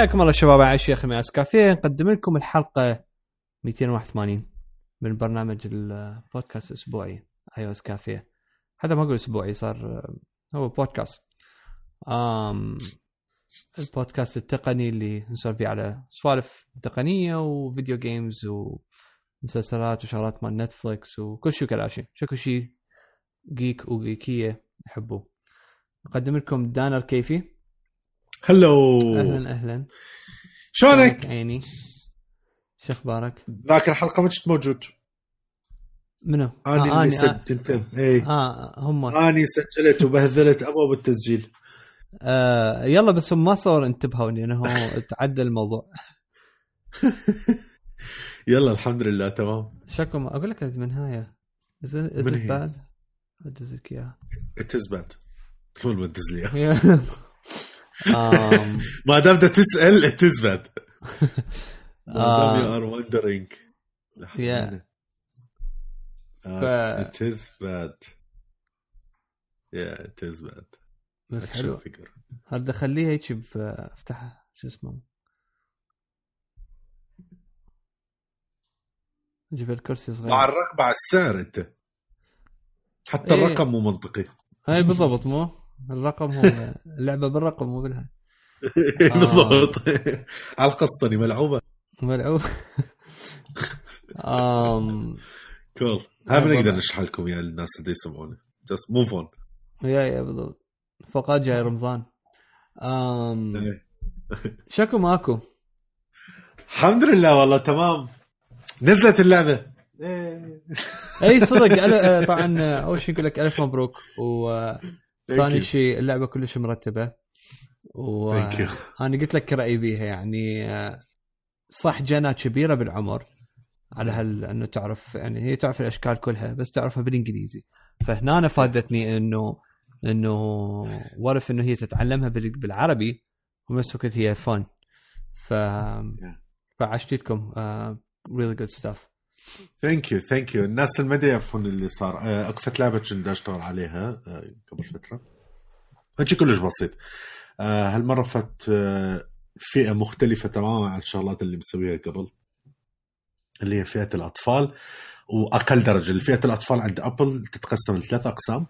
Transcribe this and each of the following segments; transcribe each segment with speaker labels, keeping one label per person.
Speaker 1: حياكم الله شباب على الشيخ مياس كافيه. نقدم لكم الحلقة 281 من برنامج البودكاست الأسبوعي اي اس كافيه. حتى ما أقول أسبوعي صار هو بودكاست. آم البودكاست التقني اللي نسولف فيه على سوالف تقنية و video games ومسلسلات وشغلات مال نتفلكس وكل شيء كلاشي شكو شيء جيك وجيكيه يحبوه. نقدم لكم دانر كيفي.
Speaker 2: هلو.
Speaker 1: أهلا أهلا.
Speaker 2: شلونك؟
Speaker 1: عيني؟ شو أخبارك؟
Speaker 2: ذاك الحلقة ما كنت موجود.
Speaker 1: منو؟
Speaker 2: اني
Speaker 1: آه
Speaker 2: اللي
Speaker 1: آه
Speaker 2: سجلت أنت. اي
Speaker 1: آه هم.
Speaker 2: أني سجلت وبهذلت أبواب التسجيل.
Speaker 1: آه يلا بس هم ما صور انتبهوا لأنه تعدى الموضوع.
Speaker 2: يلا الحمد لله تمام.
Speaker 1: شكو ما أقول لك من هاي. از از؟ باد ادز لك اياها
Speaker 2: تزبد كل ما تدز لي. ما دام بدها تسأل تزبد ما
Speaker 1: آه.
Speaker 2: دام يو ار وندرينج تزبد يا تزبد
Speaker 1: بس حلو.
Speaker 2: فكر
Speaker 1: هذا خليه هيك ب- افتح شو اسمه؟ جيب الكرسي صغير.
Speaker 2: مع الرقم على السعر أنت. حتى
Speaker 1: إيه.
Speaker 2: الرقم مو منطقي.
Speaker 1: اي بالضبط مو؟ الرقم هو اللعبة بالرقم مو بالها
Speaker 2: بالضبط. على القسطني ملعوبة.
Speaker 1: ملعوب. آم.
Speaker 2: كول هاي
Speaker 1: بالضبط.
Speaker 2: بنقدر نشرح لكم يا الناس اللي يسمعونا جست موف اون
Speaker 1: يا يا بالضبط. فقط جاي رمضان. آم. شكو ماكو؟
Speaker 2: الحمد لله والله تمام. نزلت اللعبة.
Speaker 1: اي صدق أل- آه، طبعا آه، أول شيء نقول لك ألف مبروك وثاني
Speaker 2: you.
Speaker 1: شيء اللعبة كلش
Speaker 2: مرتبة.
Speaker 1: وأنا قلت لك رايي بيها يعني صح جنات كبيرة بالعمر على هال إنه تعرف يعني هي تعرف الأشكال كلها بس تعرفها بالإنجليزي. فهنا أنا فادتني إنه إنه ورف إنه هي تتعلمها بال- بالعربي وبنفس الوقت هي فن ف فعشتكم really good stuff
Speaker 2: thank you thank you الناس اللي ما يعرفون اللي صار. آه، اكفت لعبه كنت أشتغل عليها آه، قبل فترة. هيك كلش بسيط. آه، هالمرة فت آه، فئة مختلفة تماما عن الشغلات اللي مسويها قبل اللي هي فئة الأطفال وأقل درجة. فئه الأطفال عند أبل تتقسم لثلاث أقسام.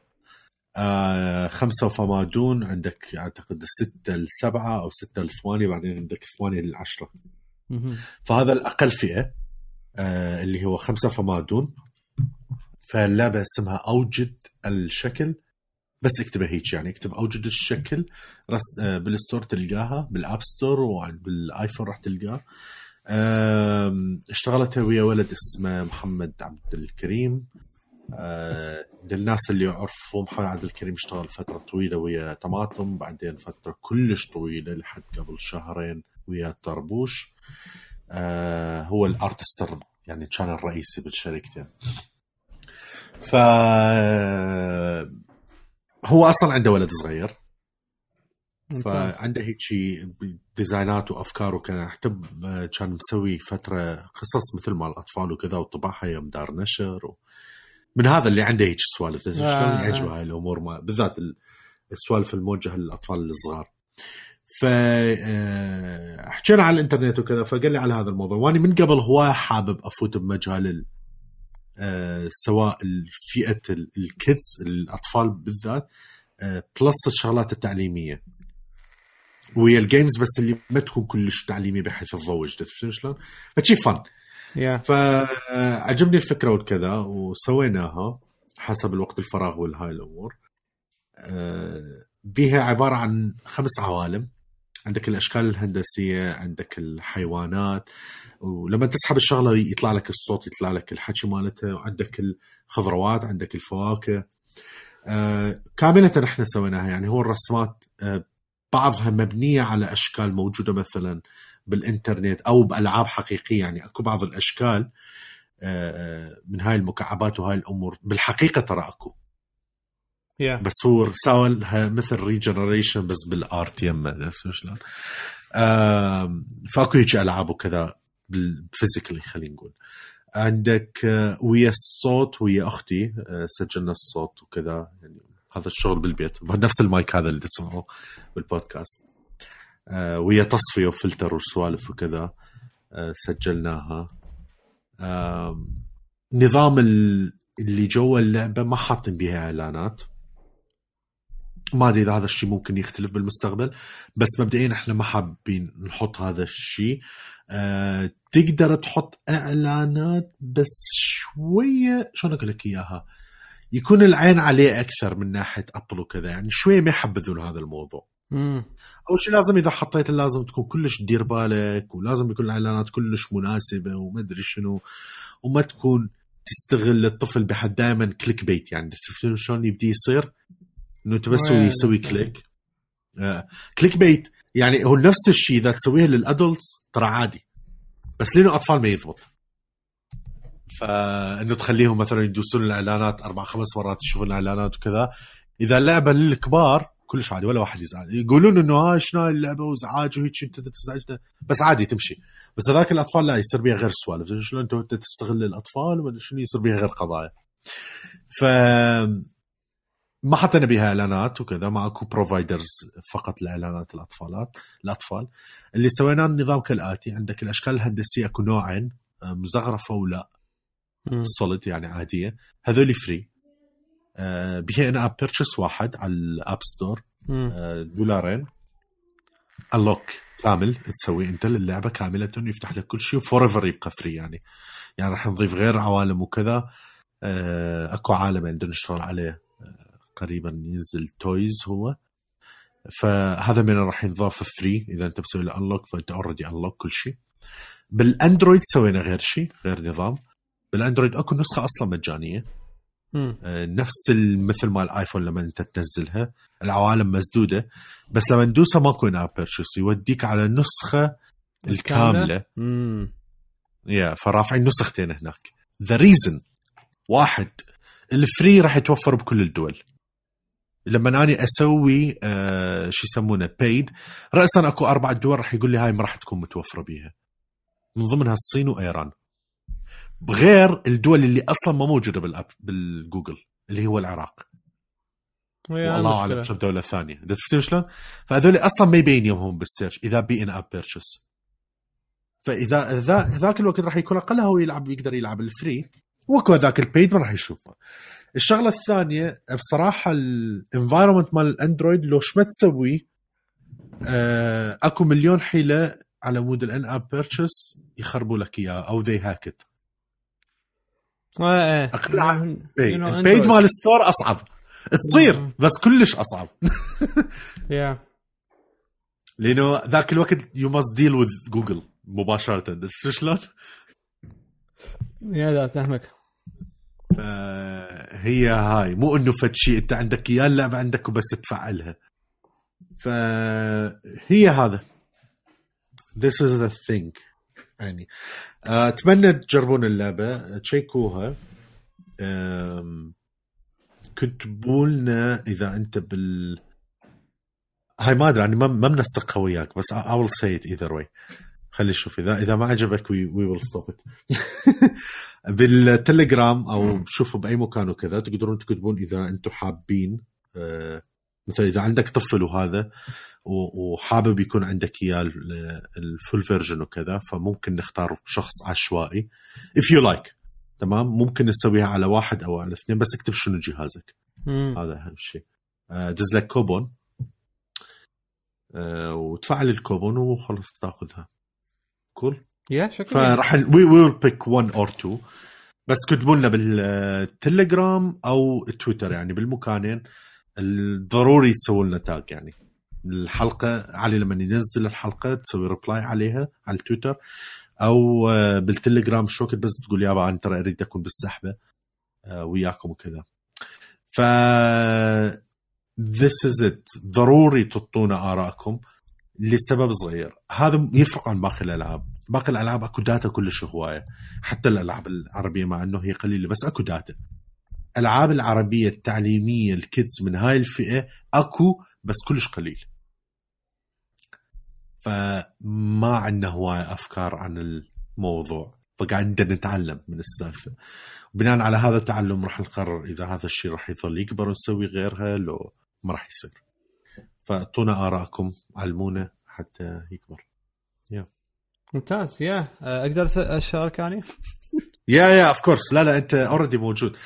Speaker 2: آه خمسة فما دون عندك أعتقد الستة السبعة أو ستة الثمانية بعدين عندك ثمانية للعشرة. فهذا الأقل فئة. آه اللي هو خمسة فما دون. فاللعبه اسمها أوجد الشكل. بس اكتبها هيك يعني اكتب أوجد الشكل. رس آه بال store تلقاها بال App Store وبالايفون راح تلقاه. آم، اشتغلتها ويا ولد اسمه محمد عبد الكريم. آه، للناس اللي يعرفوا محمد عبد الكريم اشتغل فترة طويلة ويا طماطم بعدين فترة كلش طويلة لحد قبل شهرين ويا طربوش. آه، هو الارتستر يعني كان الرئيسي بالشركتين. ف هو أصلا عنده ولد صغير. فعنده هيك شي designات وأفكار وكذا. حتى كان مسوي فترة قصص مثل مال الأطفال وكذا وطبعها يوم دار نشر و... من هذا اللي عنده هيك سوالف. شلون. يعجبه هاي الأمور؟ ما بالذات ال- السوالف الموجهة للأطفال الصغار. ف آه، حكينا على الإنترنت وكذا فقال لي على هذا الموضوع. وأنا من قبل هواي حابب أفوت بمجال ال... آه، سواء فئه ال- ال kids الأطفال بالذات آه، plus الشغلات التعليمية. ويا ال games بس اللي ما تكون كلش تعليميه بحيث تضوج تفهم شلون؟ فشي fun
Speaker 1: yeah
Speaker 2: فعجبني الفكرة والكذا وسويناها حسب الوقت الفراغ والهاي الأمور. بيها عبارة عن خمس عوالم. عندك الأشكال الهندسية عندك الحيوانات ولما تسحب الشغلة يطلع لك الصوت يطلع لك الحكي مالتها وعندك الخضروات عندك الفواكه. آه، كاملة إحنا سويناها. يعني هو الرسمات آه، بعضها مبنية على أشكال موجودة مثلا بالإنترنت أو بألعاب حقيقية. يعني أكو بعض الأشكال آه، من هاي المكعبات وهاي الأمور. بالحقيقة ترى أكو.
Speaker 1: yeah
Speaker 2: بس هو سوى مثل regeneration بس بال art يمه عرفت شلون؟ فأكو هيك ألعاب وكذا بال physically خلينا نقول. عندك آه، ويا الصوت ويا أختي آه، سجلنا الصوت وكذا. يعني هذا الشغل بالبيت. نفس المايك هذا اللي تسمعوه بالبودكاست. آه، وهي تصفية وفلتر وسوالف وكذا سجلناها. نظام ال- اللي جوا اللعبة ما حاطين بيها إعلانات. ما أدري إذا هذا الشيء ممكن يختلف بالمستقبل بس مبدئيا إحنا ما حابين نحط هذا الشيء. أه تقدر تحط إعلانات بس شوية شلون أقول لك إياها؟ يكون العين عليه أكثر من ناحية ابل وكذا يعني شوية ما يحبذون هذا الموضوع. أول شيء لازم إذا حطيت لازم تكون كلش تدير بالك ولازم يكون الإعلانات كلش مناسبة وما أدري شنو وما تكون تستغل الطفل بحد دائما click bait يعني تفهم شلون يبدي يصير. إنه انت بس
Speaker 1: وين؟
Speaker 2: يسوي click. آه. كليك بيت يعني هو نفس الشيء إذا تسويه للأدلتس ترى عادي. بس لأنه أطفال ما يضبط. فإنه تخليهم مثلا يدوسون الإعلانات أربع خمس مرات يشوفون الإعلانات وكذا. إذا اللعبة للكبار كلش عادي ولا واحد يزعل. يقولون إنه ها شنو هاي اللعبة؟ وازعاج وهيك أنت تزعجنا بس عادي تمشي. بس هذاك الأطفال لا يصير بيها غير سوالف. شلون أنت تستغل الاطفال وما شنو يصير بيها غير قضايا. ف ما حطينا بها إعلانات وكذا ما أكو providers فقط لإعلانات الاطفالات الأطفال. اللي سويناه النظام كالآتي عندك الأشكال الهندسية أكو نوعين آه، مزخرفه ولا solid يعني عادية. هذول free آه، بها in-app purchase واحد على ال App Store آه، دولارين. unlock كامل تسوي أنت للعبة كاملة يفتح لك كل شيء و forever يبقى free يعني. يعني راح نضيف غير عوالم وكذا. أكو عالم عندنا نشتغل عليه. آه، قريبا ينزل toys هو. فهذا من راح ينضاف free إذا أنت مسوي له unlock فأنت already unlock كل شيء. بالأندرويد سوينا غير شيء غير نظام. بالأندرويد أكو نسخة أصلا مجانية.
Speaker 1: امم
Speaker 2: آه، نفس مثل ما الايفون لما أنت تنزلها. العوالم مسدودة. بس لما ندوسها ماكو in-app purchase يوديك على النسخه الكاملة.
Speaker 1: امم
Speaker 2: يا فرافعين نسختين هناك. ذا ريزن واحد. الفري راح يتوفر بكل الدول. لما اني أسوي آه شو يسمونه بيد راسا أكو أربع دول راح يقول لي هاي ما راح تكون متوفرة بيها. من ضمنها الصين وإيران. غير الدول اللي أصلا ما موجودة بالاب بالجوجل اللي هو العراق. والله أعلم كم دولة ثانية. انت تفتهم شلون؟ فهذول أصلا ما يبين يومهم بالسيرش. إذا بي إن أب بيرشس فإذا ذا ذاك الوقت راح يكون أقلها هو يلعب يقدر يلعب الفري وكو ذاك البيد ما راح يشوفه. الشغلة الثانية بصراحة الانفايرمنت مال الأندرويد لو ما تسوي آه، أكو مليون حيلة على مود الإن آب بيرشس يخربوا لك إياه أو ذي هاكت
Speaker 1: إيه
Speaker 2: البيد
Speaker 1: Android.
Speaker 2: مال ال store أصعب.
Speaker 1: تصير.
Speaker 2: بس كلش أصعب.
Speaker 1: yeah
Speaker 2: لأنه ذاك الوقت you must deal with جوجل مباشرة. شو شلون؟
Speaker 1: yeah لا فاهمك
Speaker 2: فهي هاي مو إنه فد شيء أنت عندك اياه اللعبه عندك وبس تفعلها. فهي هذا. This is the thing. يعني آه، أتمنى تجربون اللعبة. تشيكوها. كتبوا لنا إذا أنت بال هاي ما أدري يعني ما منسقها وياك بس I will say it either way. خلي نشوف اذا إذا ما عجبك we will stop it. بالتليجرام أو شوفوا بأي مكان وكذا تقدرون تكتبون إذا أنتم حابين آه، مثلا إذا عندك طفل وهذا وحابب يكون عندك إياه ال- ال full version وكذا فممكن نختار شخص عشوائي. If you like تمام؟ ممكن نسويها على واحد أو على اثنين بس اكتب شنو جهازك.
Speaker 1: مم.
Speaker 2: هذا أهم شيء. آه، دز لك كوبون. آه، وتفعل الكوبون وخلص تاخذها. كول
Speaker 1: يا شكرا
Speaker 2: فراح وي ويل بيك 1 اور 2 بس كتبوا لنا بالتليجرام أو تويتر يعني بالمكانين. ضروري تسووا لنا tag يعني. الحلقة علي لما ينزل الحلقة تسوي reply عليها على التويتر أو آه، بالتليجرام شو وقت بس تقول يابا أنا ترى أريد أكون بالسحبة. آه، وياكم وكذا. ف this is it. ضروري تعطونا آرائكم. لسبب صغير. هذا يفرق عن باقي الألعاب. باقي الألعاب أكو data كلش هواية. حتى الألعاب العربية مع إنه هي قليلة بس أكو data الألعاب العربية التعليمية ال kids من هاي الفئة أكو بس كلش قليل. فما عندنا هواية أفكار عن الموضوع. فقاعدين نتعلم من السالفة. بناء على هذا التعلم راح نقرر إذا هذا الشيء راح يظل يكبر ونسوي غيرها لو ما راح يصير. فاعطونا ارائكم علمونا حتى يكبر.
Speaker 1: ممتاز yeah. آه، أقدر أشارك أني؟
Speaker 2: yeah yeah of course لا لا أنت already موجود.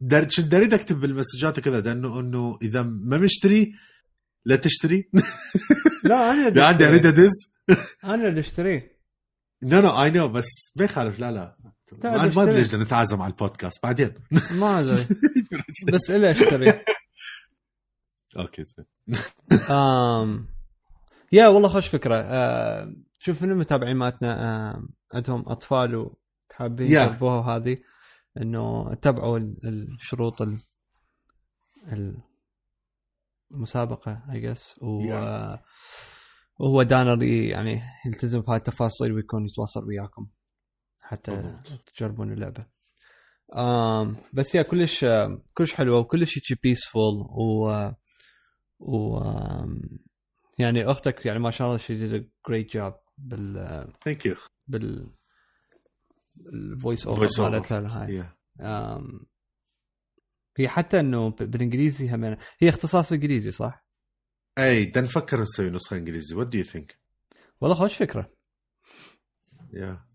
Speaker 2: در... كنت اريد أكتب بالمسجات كذا لأنه إنه إذا ما مشتري لا تشتري.
Speaker 1: لا أنا اللي
Speaker 2: لا عندي أريد
Speaker 1: أشتري.
Speaker 2: أدز.
Speaker 1: أنا اللي اشتريه
Speaker 2: نو نو اي نو بس ما يخالف. لا لا. ما
Speaker 1: اشتري.
Speaker 2: ادري ليش نتعازم على البودكاست بعدين.
Speaker 1: ما أدري. بس الا أشتري.
Speaker 2: okay زين
Speaker 1: آم يا والله خوش فكرة آه شوف من المتابعين مالتنا آه عندهم أطفال وحابين
Speaker 2: yeah.
Speaker 1: يجربوها وهذه إنه اتبعوا ال- الشروط ال- ال- المسابقة اي جس و. آه، وهو دانر يعني يلتزم بهاي التفاصيل ويكون يتواصل وياكم حتى. تجربون اللعبة آم بس يا كلش كلش حلوة وكلش بيسفول و و يعني أختك يعني ما شاء الله شي great job بال
Speaker 2: ثانك يو
Speaker 1: بال الفويس اوفر. مالتها هاي. هي حتى إنه بالإنجليزي هم هي اختصاص إنجليزي صح؟
Speaker 2: أي بدنا نفكر نسوي نسخة إنجليزي. what do you think
Speaker 1: والله خوش فكرة.
Speaker 2: yeah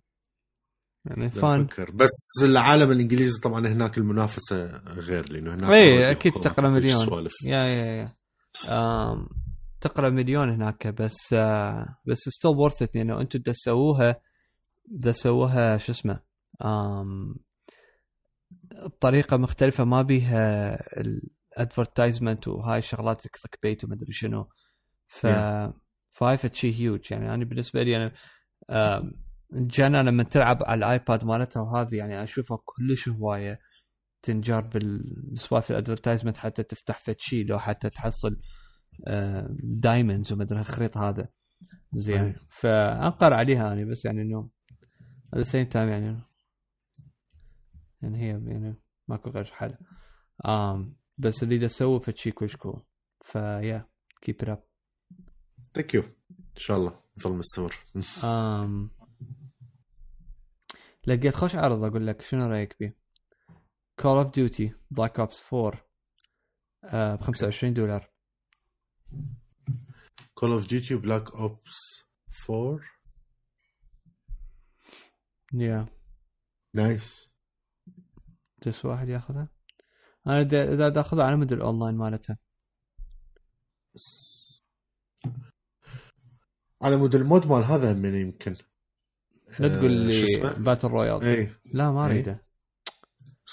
Speaker 1: يعني fun
Speaker 2: نفكر بس العالم الإنجليزي طبعا هناك المنافسة غير لأنه هناك
Speaker 1: اي أكيد
Speaker 2: تقرأ
Speaker 1: مليون. yeah yeah yeah تقرأ مليون هناك بس آه، بس still worth it لأنه أنتم تسووها تسووها شو اسمه بطريقة مختلفة ما بيها ال advertisement وهاي الشغلات clickbait ومدري شنو. ف فهاي شيء هيوج يعني أنا بالنسبة لي أنا جانا لما تلعب على الآيباد مالتها وهذه يعني أشوفها كلش هواية. تنجر بالسوالف ال advertisement حتى تفتح فد شيء لو حتى تحصل diamonds ومدري الخريط هذا. زين. فأنقر عليها أنا بس يعني إنه the same time يعني يعني هي يعني ماكو غير حل. um, بس اللي دا تسووا فد شيء كلش cool ف yeah keep it
Speaker 2: up thank you إن شاء الله. نظل مستمر
Speaker 1: um, لقيت خوش عرض أقول لك شنو رأيك بيه؟ Call of Duty Black Ops 4 ب 25 دولار.
Speaker 2: Call of Duty Black Ops 4
Speaker 1: yeah
Speaker 2: nice
Speaker 1: بس واحد ياخذها؟ أنا إذا دا أخذها على مود الأونلاين مالتها.
Speaker 2: على مود ال mode مال هذا من يمكن.
Speaker 1: لا تقول
Speaker 2: آه،
Speaker 1: لي؟ battle royale
Speaker 2: اي
Speaker 1: لا ما
Speaker 2: إيه.
Speaker 1: أريده.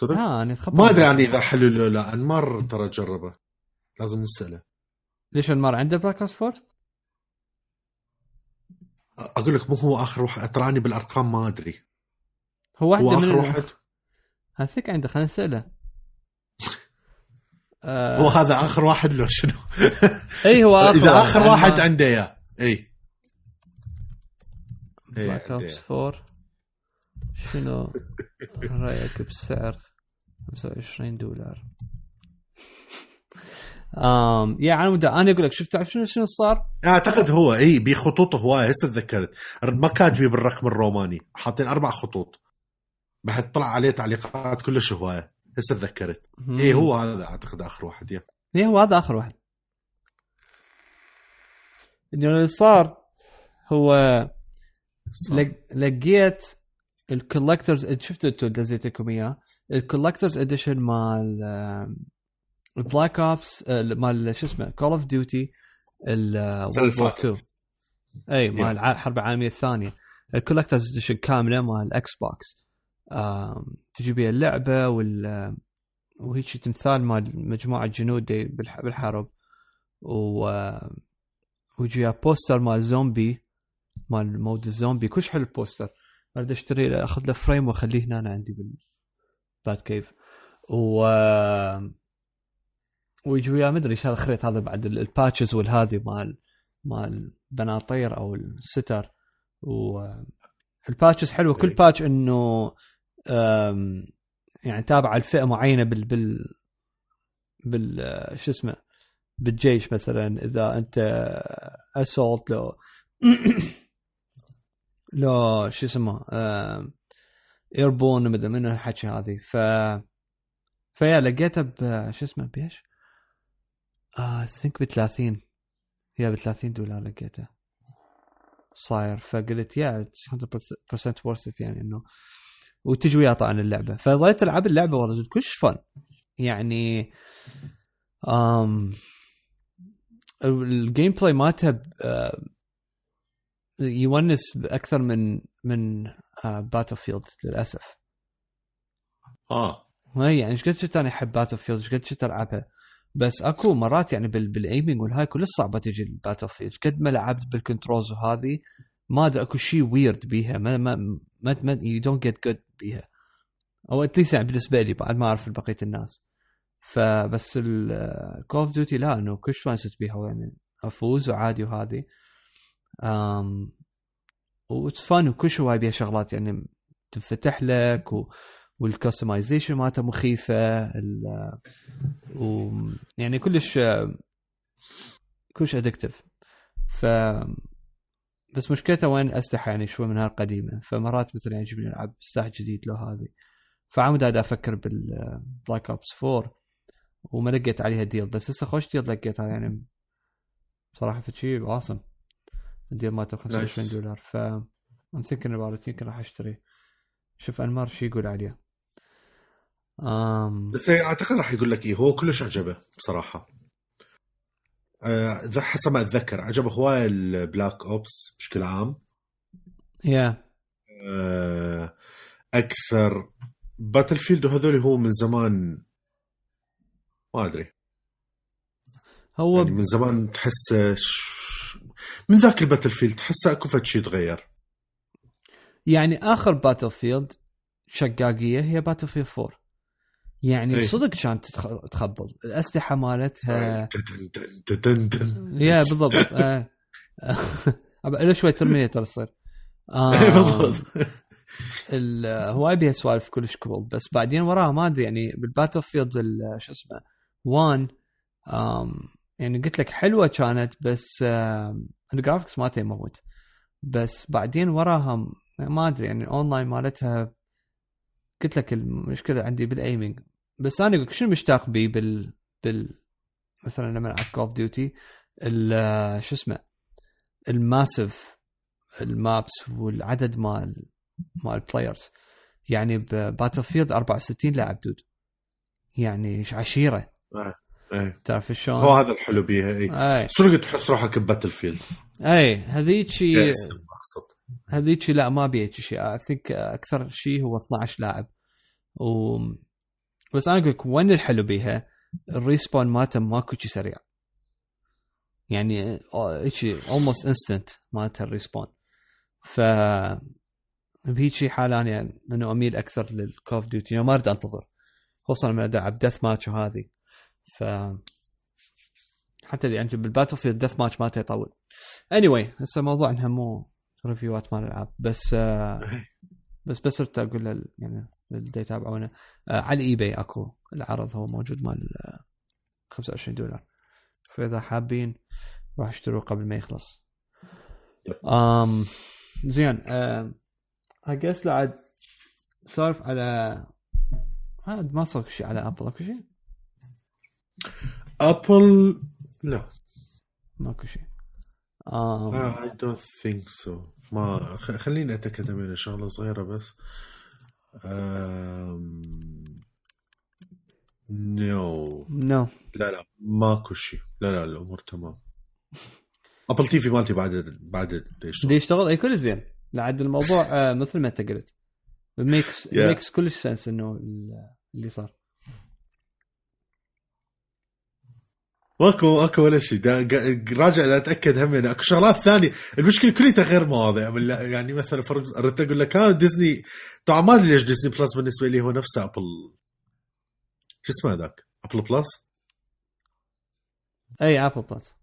Speaker 2: صدق؟
Speaker 1: لا أنا
Speaker 2: ما أدري يعني إذا حلو ولا لا انمار ترى جربه لازم نسأله.
Speaker 1: ليش انمار عنده Black Ops 4؟
Speaker 2: أقول لك مو هو آخر واحد تراني بالأرقام ما أدري.
Speaker 1: هو واحدة
Speaker 2: هو آخر واحد؟
Speaker 1: هثك عنده خلينا نسأله. آه
Speaker 2: هو هذا آخر واحد لو شنو؟
Speaker 1: اي هو آخر
Speaker 2: إذا آخر واحد. عنده اياه اي
Speaker 1: بلاك اوبس 4 شنو؟ رأيك بسعر؟ 25 دولار. امم يا على مود أنا أقول لك شفت تعرف شنو شنو صار؟
Speaker 2: أعتقد هو إي بخطوط هوايه هسه تذكرت. ما كاتبي بالرقم الروماني. حاطين أربع خطوط. بعد طلع عليه تعليقات كلش هوايه هسه تذكرت. إي هو هذا أعتقد آخر واحد يا.
Speaker 1: إي هو هذا آخر واحد. اللي صار هو لقيت ال collector's شفت أنتم دزيت لكم اياه ال collector's edition مال Black Ops مال شو اسمه Call
Speaker 2: of Duty فاتت.
Speaker 1: 2 إي مال. الحرب العالمية الثانية. ال collector's edition كاملة مال ال Xbox تجي بيها اللعبة وال وهيك تمثال مال مجموعة جنود بالحرب. و ويجي وياه بوستر مال زومبي مال مود الزومبي كلش حلو البوستر أريد أشتري أخذ له فريم وأخليه هنا أنا عندي بالبات كيف. و ويجي وياه مدري شال الخريط هذا بعد ال- الباتشز والهذي مال مال بناطير أو الستر. و الباتشز حلوة. كل
Speaker 2: إيه.
Speaker 1: باتش إنه أم، يعني تابع الفئه معينة بال بال بال شو اسمه بالجيش مثلا. إذا أنت اسولت لو لو شو اسمه ايربون مدري من الحكي هذه. ف فيا لقيتها ب شو اسمه بيش؟ اي ثينك ب 30 هي ب 30 دولار لقيتها. صاير. فقلت يا 100% worth it يعني إنه. وتجي وياه طبعا اللعبة. فظليت ألعب اللعبة والله كلش fun يعني ال gameplay مالتها آه، يونس أكثر من من Battlefield للأسف.
Speaker 2: آه.
Speaker 1: هي يعني إيش قد شفت أنا أحب Battlefield إيش قد شفت ألعبها؟ بس أكو مرات يعني بال بال aiming والهاي كلش صعبة تجي ال Battlefield قد ما لعبت بال controls وهذه ما أدري أكو شيء ويرد بيها ما ما ما, you don't get good بيها. أو at least يعني بالنسبة لي بعد ما أعرف بقية الناس. فبس ال Call of Duty لا إنه كلش فانست بيها يعني أفوز وعادي وهذه. و it's fun وكلش هواي بيها شغلات يعني تنفتح لك و... وال customization مالته مخيفة ال... و... يعني كلش كلش addictive ف بس مشكلته وين اسلحه يعني شوي من هالقديمة. فمرات مثلا يعجبني ألعب سلاح جديد له هذه. فعمود قاعد أفكر بال Black Ops 4 وما لقيت عليها deal بس هسه خوش deal لقيتها يعني. بصراحة في شيء واصم ال deal مالته 25 nice. دولار. ف I'm thinking about يمكن راح أشتري. شوف أنمار شو يقول عليه؟
Speaker 2: أم... بس أعتقد راح يقول لك إيه هو كلش عجبه بصراحة. أه حسب ما أتذكر عجبه هواي ال Black Ops بشكل عام.
Speaker 1: yeah yeah.
Speaker 2: أه أكثر Battlefield وهذول هو من زمان ما أدري. هو يعني من زمان تحس من ذاك ال Battlefield تحسه أكو فد شيء تغير؟
Speaker 1: يعني آخر Battlefield شقاقية هي Battlefield 4 يعني إيه؟ صدق كانت تخبل. الأسلحة مالتها yeah بالضبط. إيه الا شوي Terminator تصير
Speaker 2: آه بالضبط.
Speaker 1: هواي بيها سوالف كلش cool بس بعدين وراها ما أدري يعني بال Battlefield شو اسمه 1 يعني قلت لك حلوة كانت بس ال graphics ما يموت بس بعدين وراها ما أدري يعني الاونلاين مالتها قلت لك المشكلة عندي بال aiming بس أنا شنو مشتاق بي بال بال مثلا لما ألعب Call of Duty شو اسمه ال massive ال maps والعدد مال مال players يعني ب Battlefield 64 لاعب dude. يعني عشيرة.
Speaker 2: آه. إيه.
Speaker 1: تعرف شلون؟
Speaker 2: هو هذا الحلو بيها اي إيه. صدق تحس روحك ب Battlefield
Speaker 1: اي هذيك أقصد هذيك لا ما بيها شيء I think أكثر شيء هو 12 لاعب. و بس أنا أقول لك وين الحلو بيها؟ ال respawn مالته ماكو شيء سريع. يعني هيك almost instant مالته ال respawn. ف بهيك شيء حال أنا يعني انه أميل أكثر لل Call of Duty ما أريد أنتظر. خصوصا لما العب deathmatch وهذه ف حتى يعني بال Battlefield deathmatch مالته يطول اني anyway هسه موضوعنا مو review ات مال العاب بس آه بس بس صرت أقول لل يعني اللي يتابعونا آه على ال eBay أكو العرض هو موجود مال 25 دولار. فإذا حابين روح اشتروه قبل ما يخلص. امم زين اجس لعد سولف على هذا ما صار شيء على Apple أكو شيء؟
Speaker 2: Apple لا
Speaker 1: ماكو شيء
Speaker 2: I don't think so ما خليني أتأكد من شغلة صغيرة بس. no
Speaker 1: no
Speaker 2: لا لا. ماكو شيء. لا لا الأمور تمام. Apple TV مالتي بعد بعد
Speaker 1: يشتغل يشتغل؟ اي كل زين. لعد الموضوع آه، مثل ما أنت قلت. makes. makes كلش sense إنه اللي صار.
Speaker 2: ماكو ماكو ولا شيء راجع أتأكد هم يعني. أكو شغلات ثانية. المشكلة كلها غير مواضيع. يعني مثلا فرق اردت أقول لك ها ديزني طبعا ما أدري ليش Disney Plus بالنسبة لي هو نفسه Apple. شو اسمه ذاك Apple Plus؟
Speaker 1: أي Apple Plus.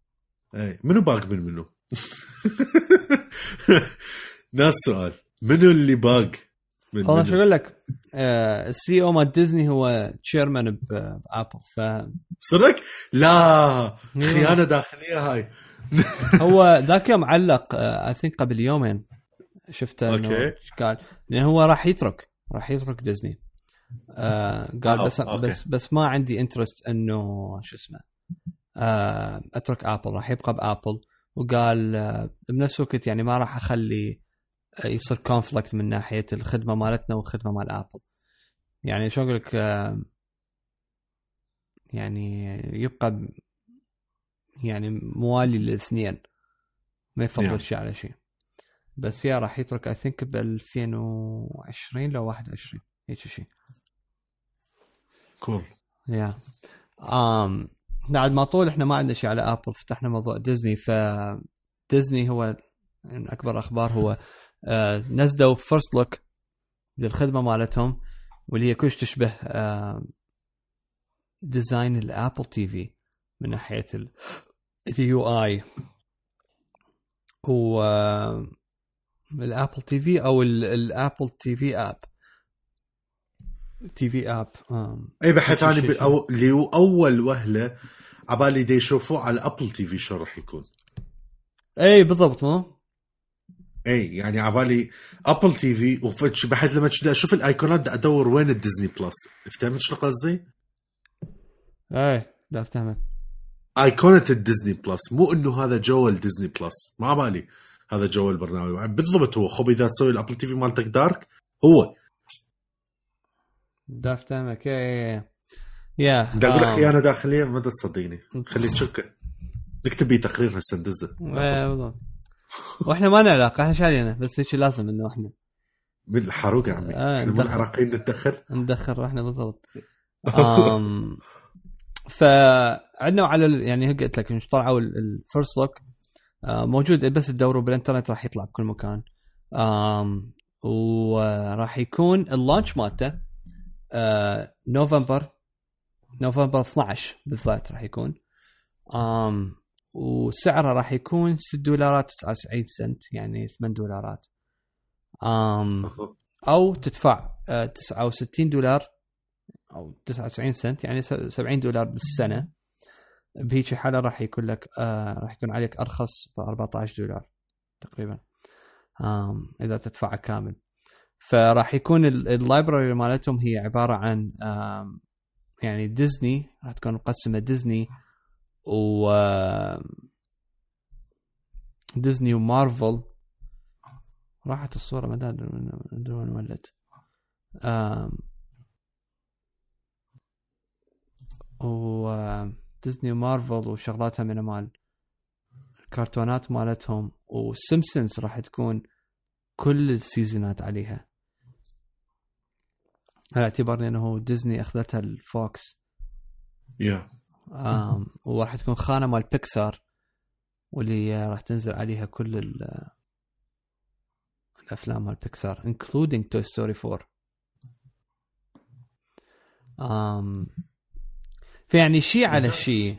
Speaker 2: إي. منو باق من منو؟ ناس سؤال. منو اللي باق
Speaker 1: والله شو أقول لك آه ال CEO مال ديزني هو chairman ب Apple ف
Speaker 2: صدق؟ لا خيانة داخلية هاي.
Speaker 1: هو ذاك يوم علق I uh, think قبل يومين. شفته
Speaker 2: okay.
Speaker 1: قال؟ لأن هو راح يترك راح يترك ديزني. آه قال بس okay. بس بس ما عندي interest إنه شو اسمه آه أترك Apple راح يبقى ب Apple وقال آه، بنفس الوقت يعني ما راح أخلي آه، يصير conflict من ناحية الخدمة مالتنا والخدمة مال Apple يعني شو أقول لك آه، يعني يبقى يعني موالي للاثنين ما يفضل
Speaker 2: Yeah.
Speaker 1: شيء على شيء. بس يا راح يترك I think ب 2020 لو 21 هيك شيء.
Speaker 2: cool
Speaker 1: يا um, بعد ما طول إحنا ما عندنا شيء على Apple فتحنا موضوع ديزني ف ديزني هو من أكبر أخبار هو نزلوا first look للخدمة مالتهم واللي هي كلش تشبه آه design ال Apple TV من ناحية ال UI و آه، الأبل تي في أو ال- الأبل تي في اب تي في اب
Speaker 2: أي بحث. بأو... اللي هو أول وهلة عبالي دي يشوفوه على ابل تي في شو راح يكون.
Speaker 1: اي بالضبط مو؟
Speaker 2: اي يعني عبالي أبل تي في وفتش بحيث لما أشوف الأيقونات بدي أدور وين الديزني بلس. فهمت شو قصدي؟
Speaker 1: اي لا افتهمك
Speaker 2: أيقونة الديزني بلس مو إنه هذا جو الديزني بلس. ما بالي هذا جو البرنامج بالضبط هو خب إذا تسوي الأبل تي في مالتك دارك هو.
Speaker 1: لا افتهمك اي يا
Speaker 2: بدي أقول لك خيانة داخلية ما تصدقني خليك تشك. نكتب بيه تقرير هسه ندزه.
Speaker 1: اي بالضبط وإحنا ما نعلاقه إحنا شادينا بس هيك لازم انه إحنا.
Speaker 2: بالحروق يا عمي؟
Speaker 1: آه،
Speaker 2: إحنا مو. العراقيين نتدخل؟
Speaker 1: ندخل إحنا بالضبط. آم فعندنا على ال- يعني قلت لك طلعوا الفيرست لوك موجود بس تدوروا بالإنترنت راح يطلع بكل مكان. آم وراح يكون اللانش مالته آه، نوفمبر نوفمبر 12 بالذات راح يكون. آم وسعره راح يكون 6 دولارات 99 سنت يعني 8 دولارات. آم أو تدفع آه، 69 دولار أو 99 سنت يعني س- 70 دولار بالسنة. بهيك حالة راح يكون لك آه راح يكون عليك أرخص ب 14 دولار تقريبا. إذا تدفعه كامل. فراح يكون ال- ال library مالتهم هي عبارة عن يعني ديزني راح تكون مقسمة ديزني و ديزني ومارفل راحت الصورة ما ادري وين ولت و ديزني ومارفل وشغلاتها من مال الكرتونات مالتهم. وسيمبسونز راح تكون كل السيزونات عليها. على اعتبار إنه ديزني أخذتها الفوكس
Speaker 2: yeah
Speaker 1: آم وراح تكون خانة مال بيكسار واللي راح تنزل عليها كل ال- الأفلام مال بيكسار including Toy Story 4 آم فيعني شيء على شيء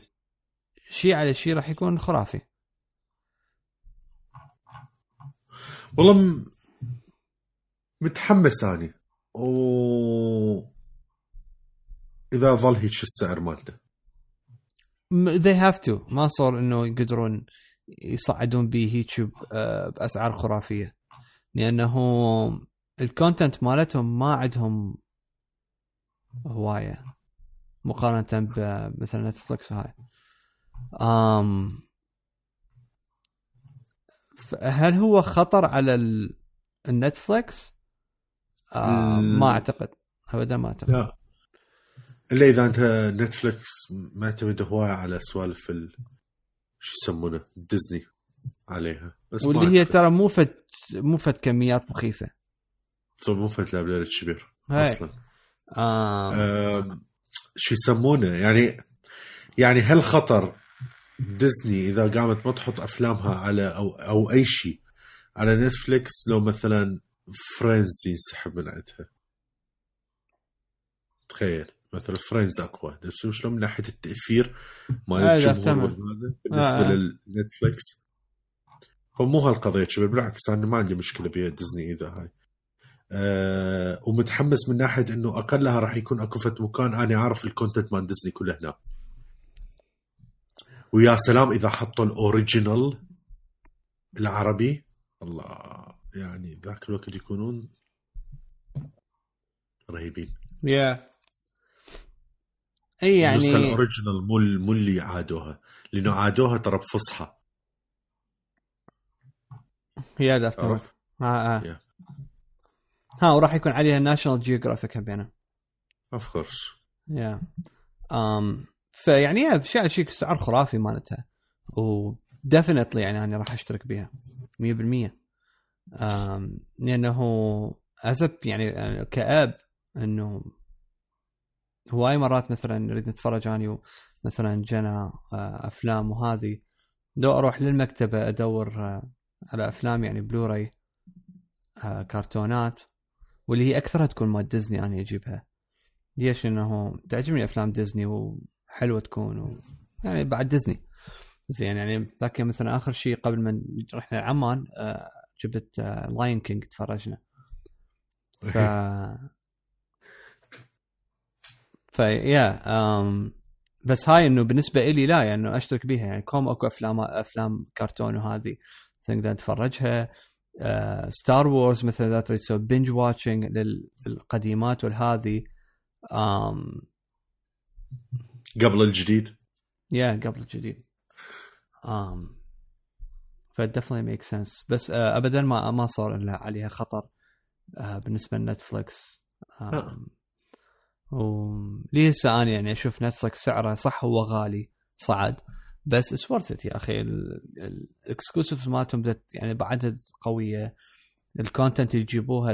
Speaker 1: شيء على شيء راح يكون خرافي.
Speaker 2: والله م... متحمس أني. و إذا ظل هيك السعر مالته.
Speaker 1: They have to. ما صار إنه يقدرون يصعدون به هيك ب- آه، بأسعار خرافية. لأنه ال content مالتهم ما عندهم هواية. مقارنة بمثلا Netflix وهاي. أم هل هو خطر على ال- ال Netflix؟
Speaker 2: آه
Speaker 1: ما أعتقد. ابدا ما أعتقد.
Speaker 2: لا. إلا إذا أنت Netflix معتمد هواية على سوالف ال... شو يسمونه؟ ديزني عليها. بس
Speaker 1: واللي هي. ترى مو فد مو فد كميات مخيفة.
Speaker 2: طب مو فت player كبير
Speaker 1: هاي.
Speaker 2: أصلا.
Speaker 1: آه
Speaker 2: أم، شو يسمونه؟ يعني يعني هل خطر ديزني إذا قامت ما تحط أفلامها على أو أو أي شيء على Netflix لو مثلا Friends ينسحب من عندها؟ تخيل. مثلا Friends أقوى. بس شلون من ناحية التأثير مال الجمهور. والهذا بالنسبة
Speaker 1: آه.
Speaker 2: لل Netflix. فمو هالقضية شباب بالعكس أنا ما عندي مشكلة بديزني إذا هاي. أه ومتحمس من ناحية إنه أقلها راح يكون أكو فت مكان أنا عارف ال content مال ديزني كله هناك. ويا سلام إذا حطوا ال original العربي. الله يعني ذاك الوقت يكونون رهيبين.
Speaker 1: yeah اي
Speaker 2: النسخة
Speaker 1: يعني
Speaker 2: ال original مو ال- مو اللي عادوها لأنه عادوها ترى بفصحى.
Speaker 1: هي
Speaker 2: عرفت؟
Speaker 1: ها ها
Speaker 2: Yeah.
Speaker 1: ها وراح يكون عليها National Geographic همينه
Speaker 2: of course
Speaker 1: yeah ام فيعني yeah شيء شيء سعر خرافي مالتها. و definitely يعني أنا راح أشترك بها 100% ام لأنه as با يعني كآب إنه هواي مرات مثلا نريد نتفرج اني مثلا جنا آه، أفلام وهذه لو أروح للمكتبة أدور آه، على أفلام يعني بلوراي آه، كرتونات واللي هي أكثرها تكون مال ديزني أنا أجيبها. ليش؟ إنه تعجبني أفلام ديزني وحلوة تكون و... يعني بعد ديزني. زين يعني ذاك يوم مثلا آخر شيء قبل ما رحنا عمان جبت لاين كينج تفرجنا. ف ف yeah أم... بس هاي إنه بالنسبة لي لا يعني إنه أشترك بيها يعني كوم أكو أفلام أفلام كرتون وهذه تقدر تتفرجها Star Wars مثلا اذا تريد تسوي binge watching للقديمات والهذه أم...
Speaker 2: قبل الجديد.
Speaker 1: yeah قبل الجديد. um, ف definitely make sense. بس uh, ابدا ما ما صار عليها خطر uh, بالنسبة ل
Speaker 2: Netflix
Speaker 1: آه. ولي هسه أنا يعني أشوف Netflix سعره صح هو غالي؟ صعد. بس it's worth يا أخي. ال exclusive مالتهم يعني بعدد قوية. ال content اللي يجيبوها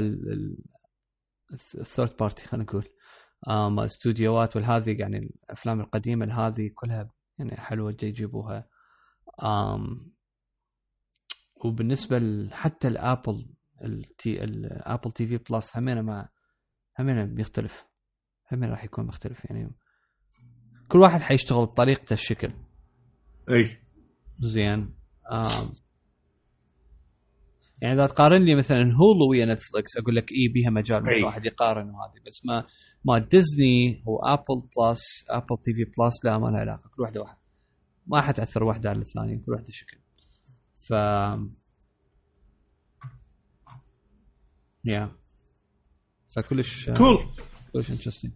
Speaker 1: ال third party خلينا نقول. استوديوهات والهذه يعني الأفلام القديمة هذه كلها يعني حلوة يجيبوها. آم وبالنسبة حتى ال Apple ال Apple TV Plus همينة ما همينة بيختلف. همينه راح يكون مختلف يعني. كل واحد حيشتغل بطريقته الشكل
Speaker 2: أي.
Speaker 1: زين. آم. يعني إذا تقارن لي مثلا Hulu ويا Netflix أقول لك إي بيها مجال
Speaker 2: أي.
Speaker 1: واحد يقارن وهذه بس ما ما ديزني و Apple Plus Apple TV Plus لا ما لها علاقة كل واحدة واحد. ما حتأثر واحدة على الثانية كل واحدة شكل. ف yeah فكلش
Speaker 2: cool
Speaker 1: كلش interesting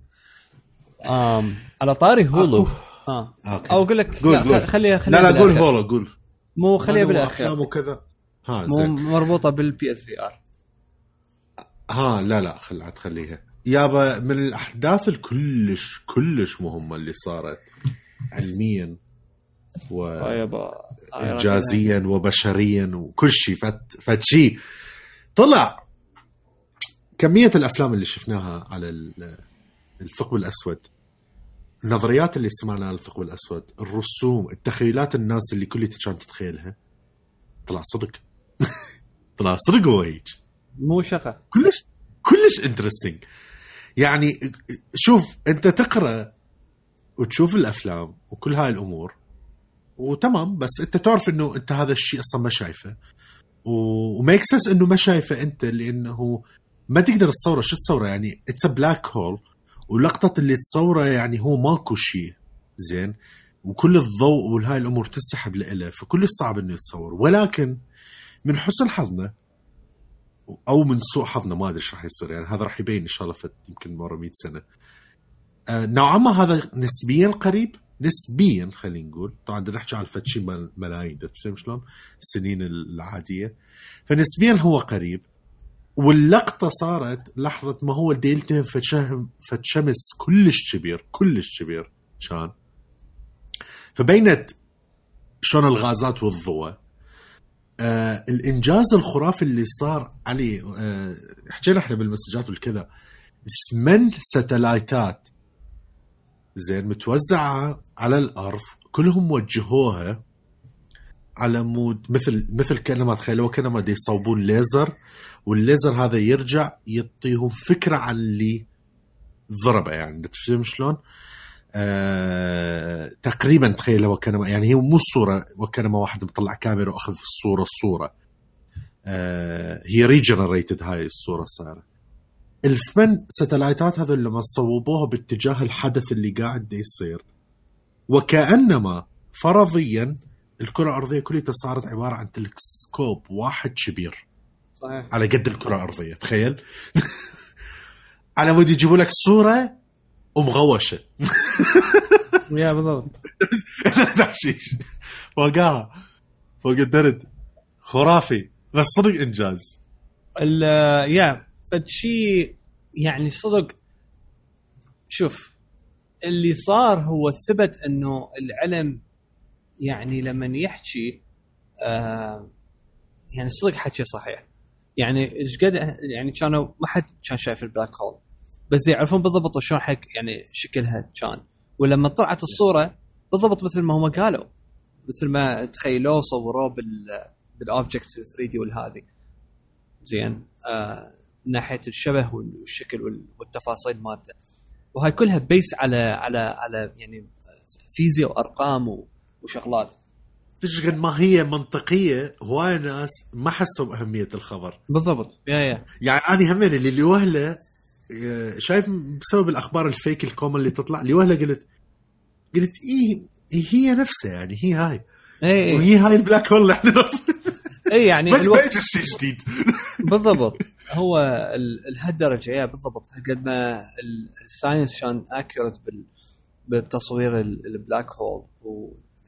Speaker 1: um, على طاري
Speaker 2: Hulu.
Speaker 1: آه.
Speaker 2: okay.
Speaker 1: أو أقول لك
Speaker 2: قول-
Speaker 1: لا
Speaker 2: قول.
Speaker 1: خليها خليها
Speaker 2: لا لا قول. Hulu قول.
Speaker 1: مو خليها بالاخير
Speaker 2: وأفلام وكذا ها
Speaker 1: مو
Speaker 2: زين.
Speaker 1: مربوطة بال PSVR
Speaker 2: ها لا لا خل عاد خليها. يابا من الأحداث الكلش كلش مهمة اللي صارت علميا وانجازيا وبشريا وكل شيء. فت شيء طلع. كمية الأفلام اللي شفناها على ال- الثقب الأسود النظريات اللي سمعناها على الثقب الأسود الرسوم التخيلات الناس اللي كلها كانت تتخيلها. طلع صدق. طلع صدق هو هيك
Speaker 1: مو شقة.
Speaker 2: كلش كلش interesting يعني شوف أنت تقرأ وتشوف الأفلام وكل هاي الأمور وتمام بس أنت تعرف إنه أنت هذا الشيء أصلا ما شايفه. و make sense إنه ما شايفه أنت لأنه ما تقدر تصوره شو تصوره؟ يعني it's black hole ولقطه اللي تصوره يعني هو ماكو شيء زين؟ وكل الضوء والهاي الأمور تسحب له فكلش صعب إنه يتصور. ولكن من حسن حظنا أو من سوء حظنا ما أدري إيش راح يصير. يعني هذا راح يبين إن شاء الله في يمكن مرة 100 سنة. آه نوعا ما هذا نسبيا قريب. نسبيا خلينا نقول. طبعا بدنا نحكي على فتشي ملايين تفهم شلون؟ السنين العادية. فنسبيا هو قريب. واللقطة صارت لحظة ما هو دي يلتهم فتشمس كلش كبير كلش كبير كان. فبينت شلون الغازات والضوء آه الإنجاز الخرافي اللي صار علي آه حكينا إحنا بالمسجات والكذا ثمان ستلايتات زين متوزعة على الأرض كلهم وجهوها على مود مثل مثل كانما تخيلوا كانما يصوبون ليزر والليزر هذا يرجع يعطيهم فكرة عن اللي ضربه. يعني تفهم شلون؟ آه تقريبا تخيل وكانما يعني هي مو الصورة وكانما واحد مطلع كاميرا وأخذ الصورة الصورة. آه هي regenerated هاي الصورة صايرة. الثمان ستلايتات هذول لما صوبوها باتجاه الحدث اللي قاعد يصير وكأنما فرضيا الكرة الأرضية كلها صارت عبارة عن تلسكوب واحد كبير.
Speaker 1: صحيح.
Speaker 2: على قد الكرة الأرضية تخيل. على مود يجيبوا لك صورة ومغوشة.
Speaker 1: يا بالضبط.
Speaker 2: تحشيش فوقها فوق الدرد خرافي بس صدق إنجاز.
Speaker 1: ال يا فشي يعني صدق شوف اللي صار هو ثبت إنه العلم يعني لما يحكي آه يعني صدق حكي صحيح. يعني إيش قد يعني كانوا ما حد كان شايف ال black hole. بس يعرفون بالضبط شلون حق يعني شكلها كان. ولما طلعت الصورة بالضبط مثل ما هم قالوا. مثل ما تخيلوه صوروه بال بال objects 3D والهذه زين. آه ناحية الشبه والشكل وال- والتفاصيل مالته. وهاي كلها based على على على يعني فيزياء وأرقام وشغلات.
Speaker 2: إيش قد ما هي منطقية هواي ناس ما حسوا بأهمية الخبر.
Speaker 1: بالضبط. yeah yeah.
Speaker 2: يعني أنا همين اللي اللي وهله آه، شايف بسبب الأخبار ال fake ال common اللي تطلع اللي وهله قلت قلت إيه إيه هي نفسها يعني هي هاي.
Speaker 1: اي اي
Speaker 2: وهي هاي ال black hole اللي إحنا.
Speaker 1: اي يعني
Speaker 2: ما
Speaker 1: ألو...
Speaker 2: ما يجي شيء جديد.
Speaker 1: بالضبط. هو ال- لهالدرجه yeah بالضبط. قد ما ال- ال science كان accurate بال بتصوير ال- ال black hole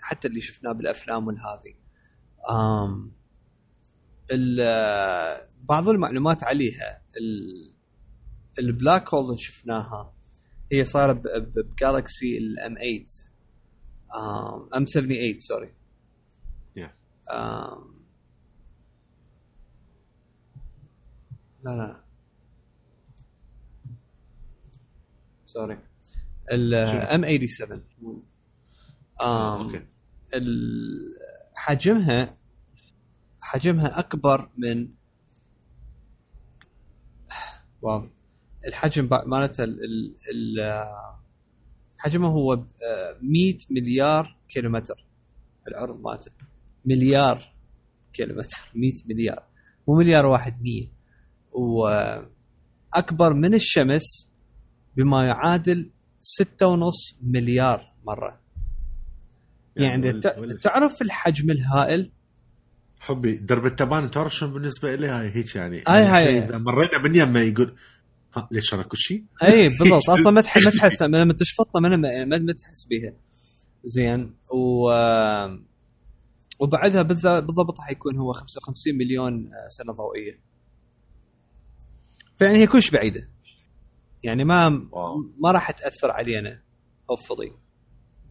Speaker 1: وحتى اللي شفناه بالأفلام والهذه آم بعض المعلومات عليها. ال- ال black hole اللي شفناها هي صايرة ب galaxy ال M 8 آم 78 sorry لا لا sorry ال
Speaker 2: M
Speaker 1: 87 okay حجمها حجمها أكبر من الحجم ال- حجمه هو ب- آه، 100 مليار كيلومتر. العرض مالته مليار كيلومتر 100 مليار. مو مليار واحد 100 وأكبر من الشمس بما يعادل ستة ونص مليار مرة. يعني ت-
Speaker 2: وال-
Speaker 1: تعرف الحجم الهائل؟
Speaker 2: حبي درب التبان تعرف شنو بالنسبة لي هاي هيك يعني.
Speaker 1: هاي- هاي.
Speaker 2: إذا مرينا من يمه يقول ها ليش أنا كل شيء؟
Speaker 1: أي بالضبط. أصلا ما تحس ما تحس لما تشفطها ما ما ما- تحس بيها. زين. و وبعدها بالضبط حيكون هو 55 مليون سنة ضوئية. فيعني هي كلش بعيدة. يعني ما
Speaker 2: واو.
Speaker 1: ما راح تأثر علينا هوفلي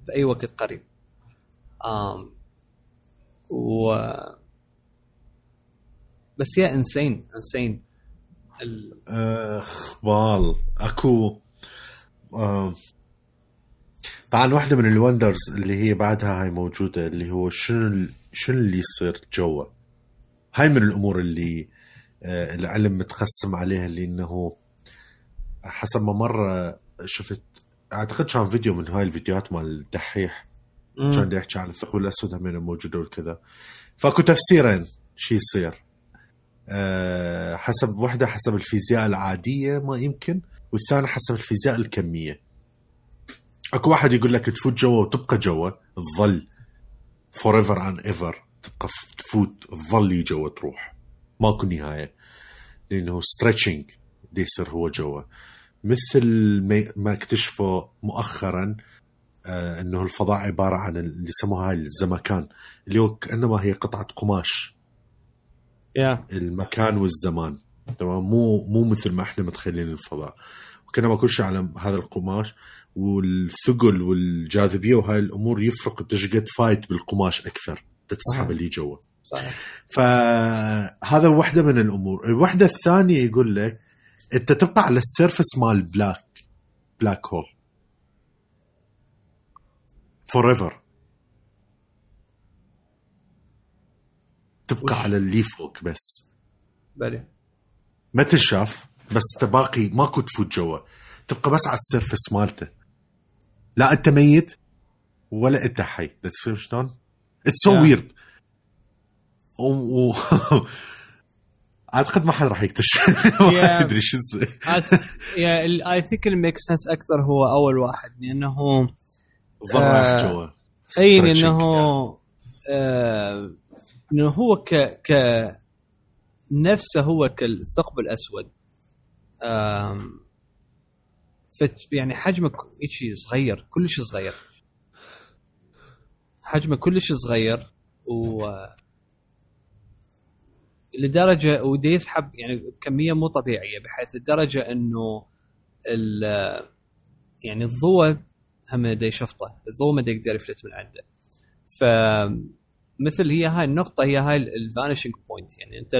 Speaker 1: باي وقت قريب. آم و بس يا انسين انسين ال...
Speaker 2: اخ بال أكو آه. طبعا واحدة من ال wonders اللي هي بعدها هاي موجودة اللي هو شنو شنو اللي يصير جوا؟ هاي من الأمور اللي آه العلم متقسم عليها اللي إنه حسب ما مرة شفت أعتقد كان فيديو من هاي الفيديوهات مال الدحيح. كان يحكي عن الثقب الأسود همين موجوده والكذا فاكو تفسيرين شو يصير. أه حسب وحدة حسب الفيزياء العادية ما يمكن والثاني حسب الفيزياء الكمية. أكو واحد يقول لك تفوت جوا وتبقى جوا تظل forever and ever تبقى تفوت تظلي جوا تروح. ماكو نهاية. لأنه stretching يصير هو جوا. مثل ما اكتشفوا مؤخرا آه إنه الفضاء عبارة عن اللي يسموها هاي الزمكان. اللي هو كانما هي قطعة قماش.
Speaker 1: yeah
Speaker 2: المكان والزمان. تمام؟ مو مو مثل ما إحنا متخيلين الفضاء. وكانما كل شيء على هذا القماش والثقل والجاذبية وهاي الأمور يفرق تشقد فايت بالقماش أكثر. تسحب. اللي جوا.
Speaker 1: صحيح.
Speaker 2: فهذا واحدة من الأمور. الوحده الثانية يقول لك أنت تبقى على ال surface مال black black hole. forever تبقى
Speaker 1: وش؟
Speaker 2: على اللي فوق بس.
Speaker 1: بلي.
Speaker 2: ما تنشاف بس تباقي ماكو تفوت جوا. تبقى بس على ال surface مالته. لا انت ميت ولا انت حي. تفهم شلون؟
Speaker 1: it's
Speaker 2: so. weird. اعتقد ما حد راح يكتشف. ما يدري شو
Speaker 1: اي ثينك الميك سنس أكثر هو أول واحد
Speaker 2: لأنه
Speaker 1: آه، أي
Speaker 2: يعني.
Speaker 1: آه إنه هو ك ك نفسه هو كالثقب الأسود. يعني حجمه شيء صغير كلش صغير. حجمه كلش صغير و لدرجة ودي يسحب يعني كمية مو طبيعية بحيث لدرجة إنه ال- يعني الضوء هم دا يشفطه. الضوء ما دا يقدر يفلت من عنده. ف مثل هي هاي النقطة هي هاي ال vanishing point يعني أنت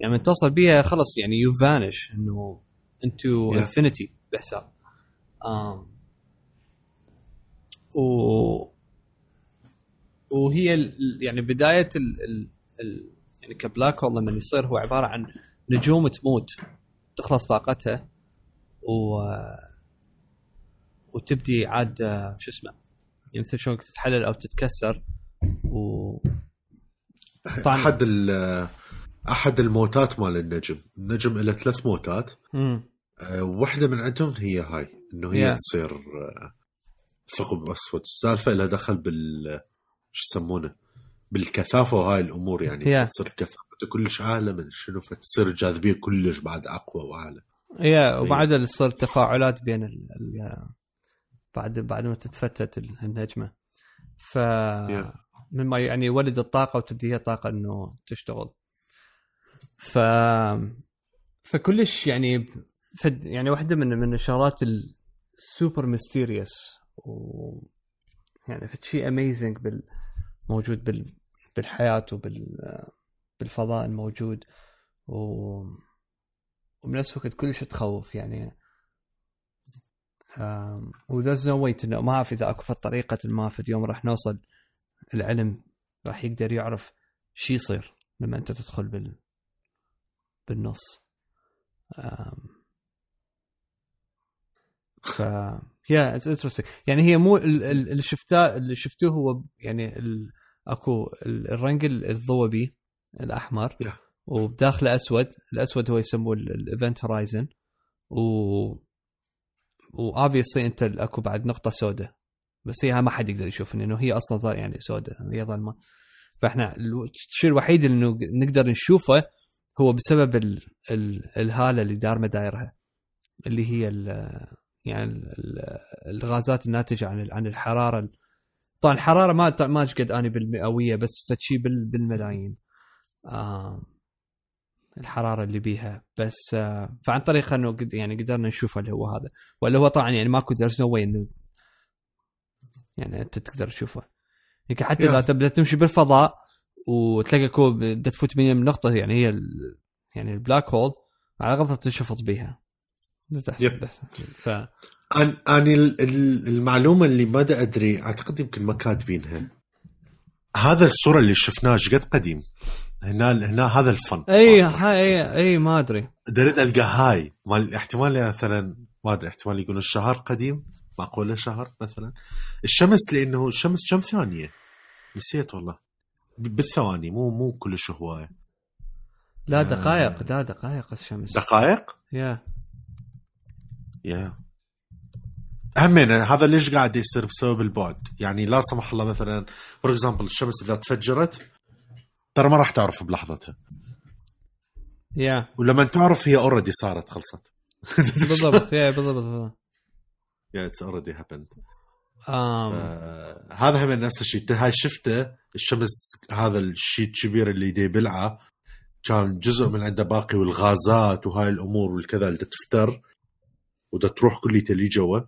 Speaker 1: يعني من توصل بيها خلص يعني you vanish إنه انتو
Speaker 2: Yeah.
Speaker 1: infinity بحساب. um, و وهي ال- يعني بداية ال... ال... ال... يعني كبلاك هول لما يصير هو عبارة عن نجوم تموت تخلص طاقتها و وتبدي عاد آه، شو اسمه يعني مثل شلون تتحلل أو تتكسر و.
Speaker 2: أحد ال- أحد الموتات مال النجم النجم له ثلاث موتات
Speaker 1: مم.
Speaker 2: أه، واحدة من عندهم هي هاي إنه هي
Speaker 1: Yeah.
Speaker 2: تصير ثقب أسود السالفة لها دخل بال شو يسمونه بالكثافة وهاي الأمور يعني
Speaker 1: Yeah.
Speaker 2: تصير كثافته كلش أعلى من شنو فتصير الجاذبيه كلش بعد أقوى وأعلى
Speaker 1: يا وبعد تصير تفاعلات بين ال... ال... بعد بعد ما تتفتت ال- النجمة. ف. مما يعني يولد الطاقة وتبدي هي طاقه إنه تشتغل. ف فكلش يعني فد يعني واحدة من من الشغلات ال super mysterious و يعني فد شيء amazing بال موجود بال بالحياة وبال بالفضاء الموجود. و وبنفس الوقت كلش تخوف يعني. و there's no way انه ما أعرف إذا أكو في طريقه ما في يوم راح نوصل العلم راح يقدر يعرف شو يصير لما أنت تدخل بال بالنص. ف yeah it's interesting يعني هي مو ال- ال- اللي شفتاه اللي شفتوه هو يعني ال... أكو ال- ال ring الضوبي الأحمر.
Speaker 2: Yeah.
Speaker 1: وبداخله أسود. الأسود هو يسموه ال event horizon و و obviously انت اكو بعد نقطة سوداء. بس هي ما حد يقدر يشوف انه هي أصلا يعني سوداء. هي ظلمه فإحنا الشيء الوحيد اللي نقدر نشوفه هو بسبب ال... ال... الهالة اللي دار مدايرها اللي هي ال... يعني ال... ال- الغازات الناتجة عن عن الحرارة. ال- طبعا الحرارة ما ما أدري بالمئوية بس فشي بال... بالملايين. آه الحرارة اللي بيها. بس آه فعن طريق إنه يعني قدرنا نشوفه اللي هو هذا. ولا هو طبعا يعني ماكو there's no way إنه يعني أنت تقدر تشوفه. يعني حتى
Speaker 2: إذا.
Speaker 1: تبدأ تمشي بالفضاء وتلاقي كو بدها تفوت من نقطة يعني هي ال... يعني ال black hole على غلطة تنشفط بيها. بس. ف
Speaker 2: أنا أنا ال- ال- المعلومة اللي ما أدري أعتقد يمكن ما كاتبينها. هذا الصورة اللي شفناها إيش قد قديم؟ هنا هنا هذا الفن.
Speaker 1: اي هاي اي, أي ما أدري.
Speaker 2: دريد ألقى هاي مال احتمال مثلا ما أدري احتمال يقولون الشهر قديم معقولة شهر مثلا. الشمس لأنه الشمس كم ثانية؟ نسيت والله. بالثواني مو مو كلش هواية.
Speaker 1: لا
Speaker 2: آه.
Speaker 1: دقائق لا دقائق الشمس.
Speaker 2: دقائق؟
Speaker 1: yeah.
Speaker 2: yeah. همين هذا ليش قاعد يصير بسبب البعد؟ يعني لا سمح الله مثلا for example الشمس إذا تفجرت ترى ما راح تعرف بلحظتها.
Speaker 1: yeah.
Speaker 2: ولما تعرف هي already صارت خلصت.
Speaker 1: بالضبط yeah بالضبط
Speaker 2: yeah it's already
Speaker 1: happened.
Speaker 2: هذا هم نفس الشيء. هاي شفته الشمس هذا الشيء الكبير اللي دي بلعه كان جزء من عنده باقي والغازات وهاي الأمور والكذا اللي تفتر ودا تروح كليته اللي جوا.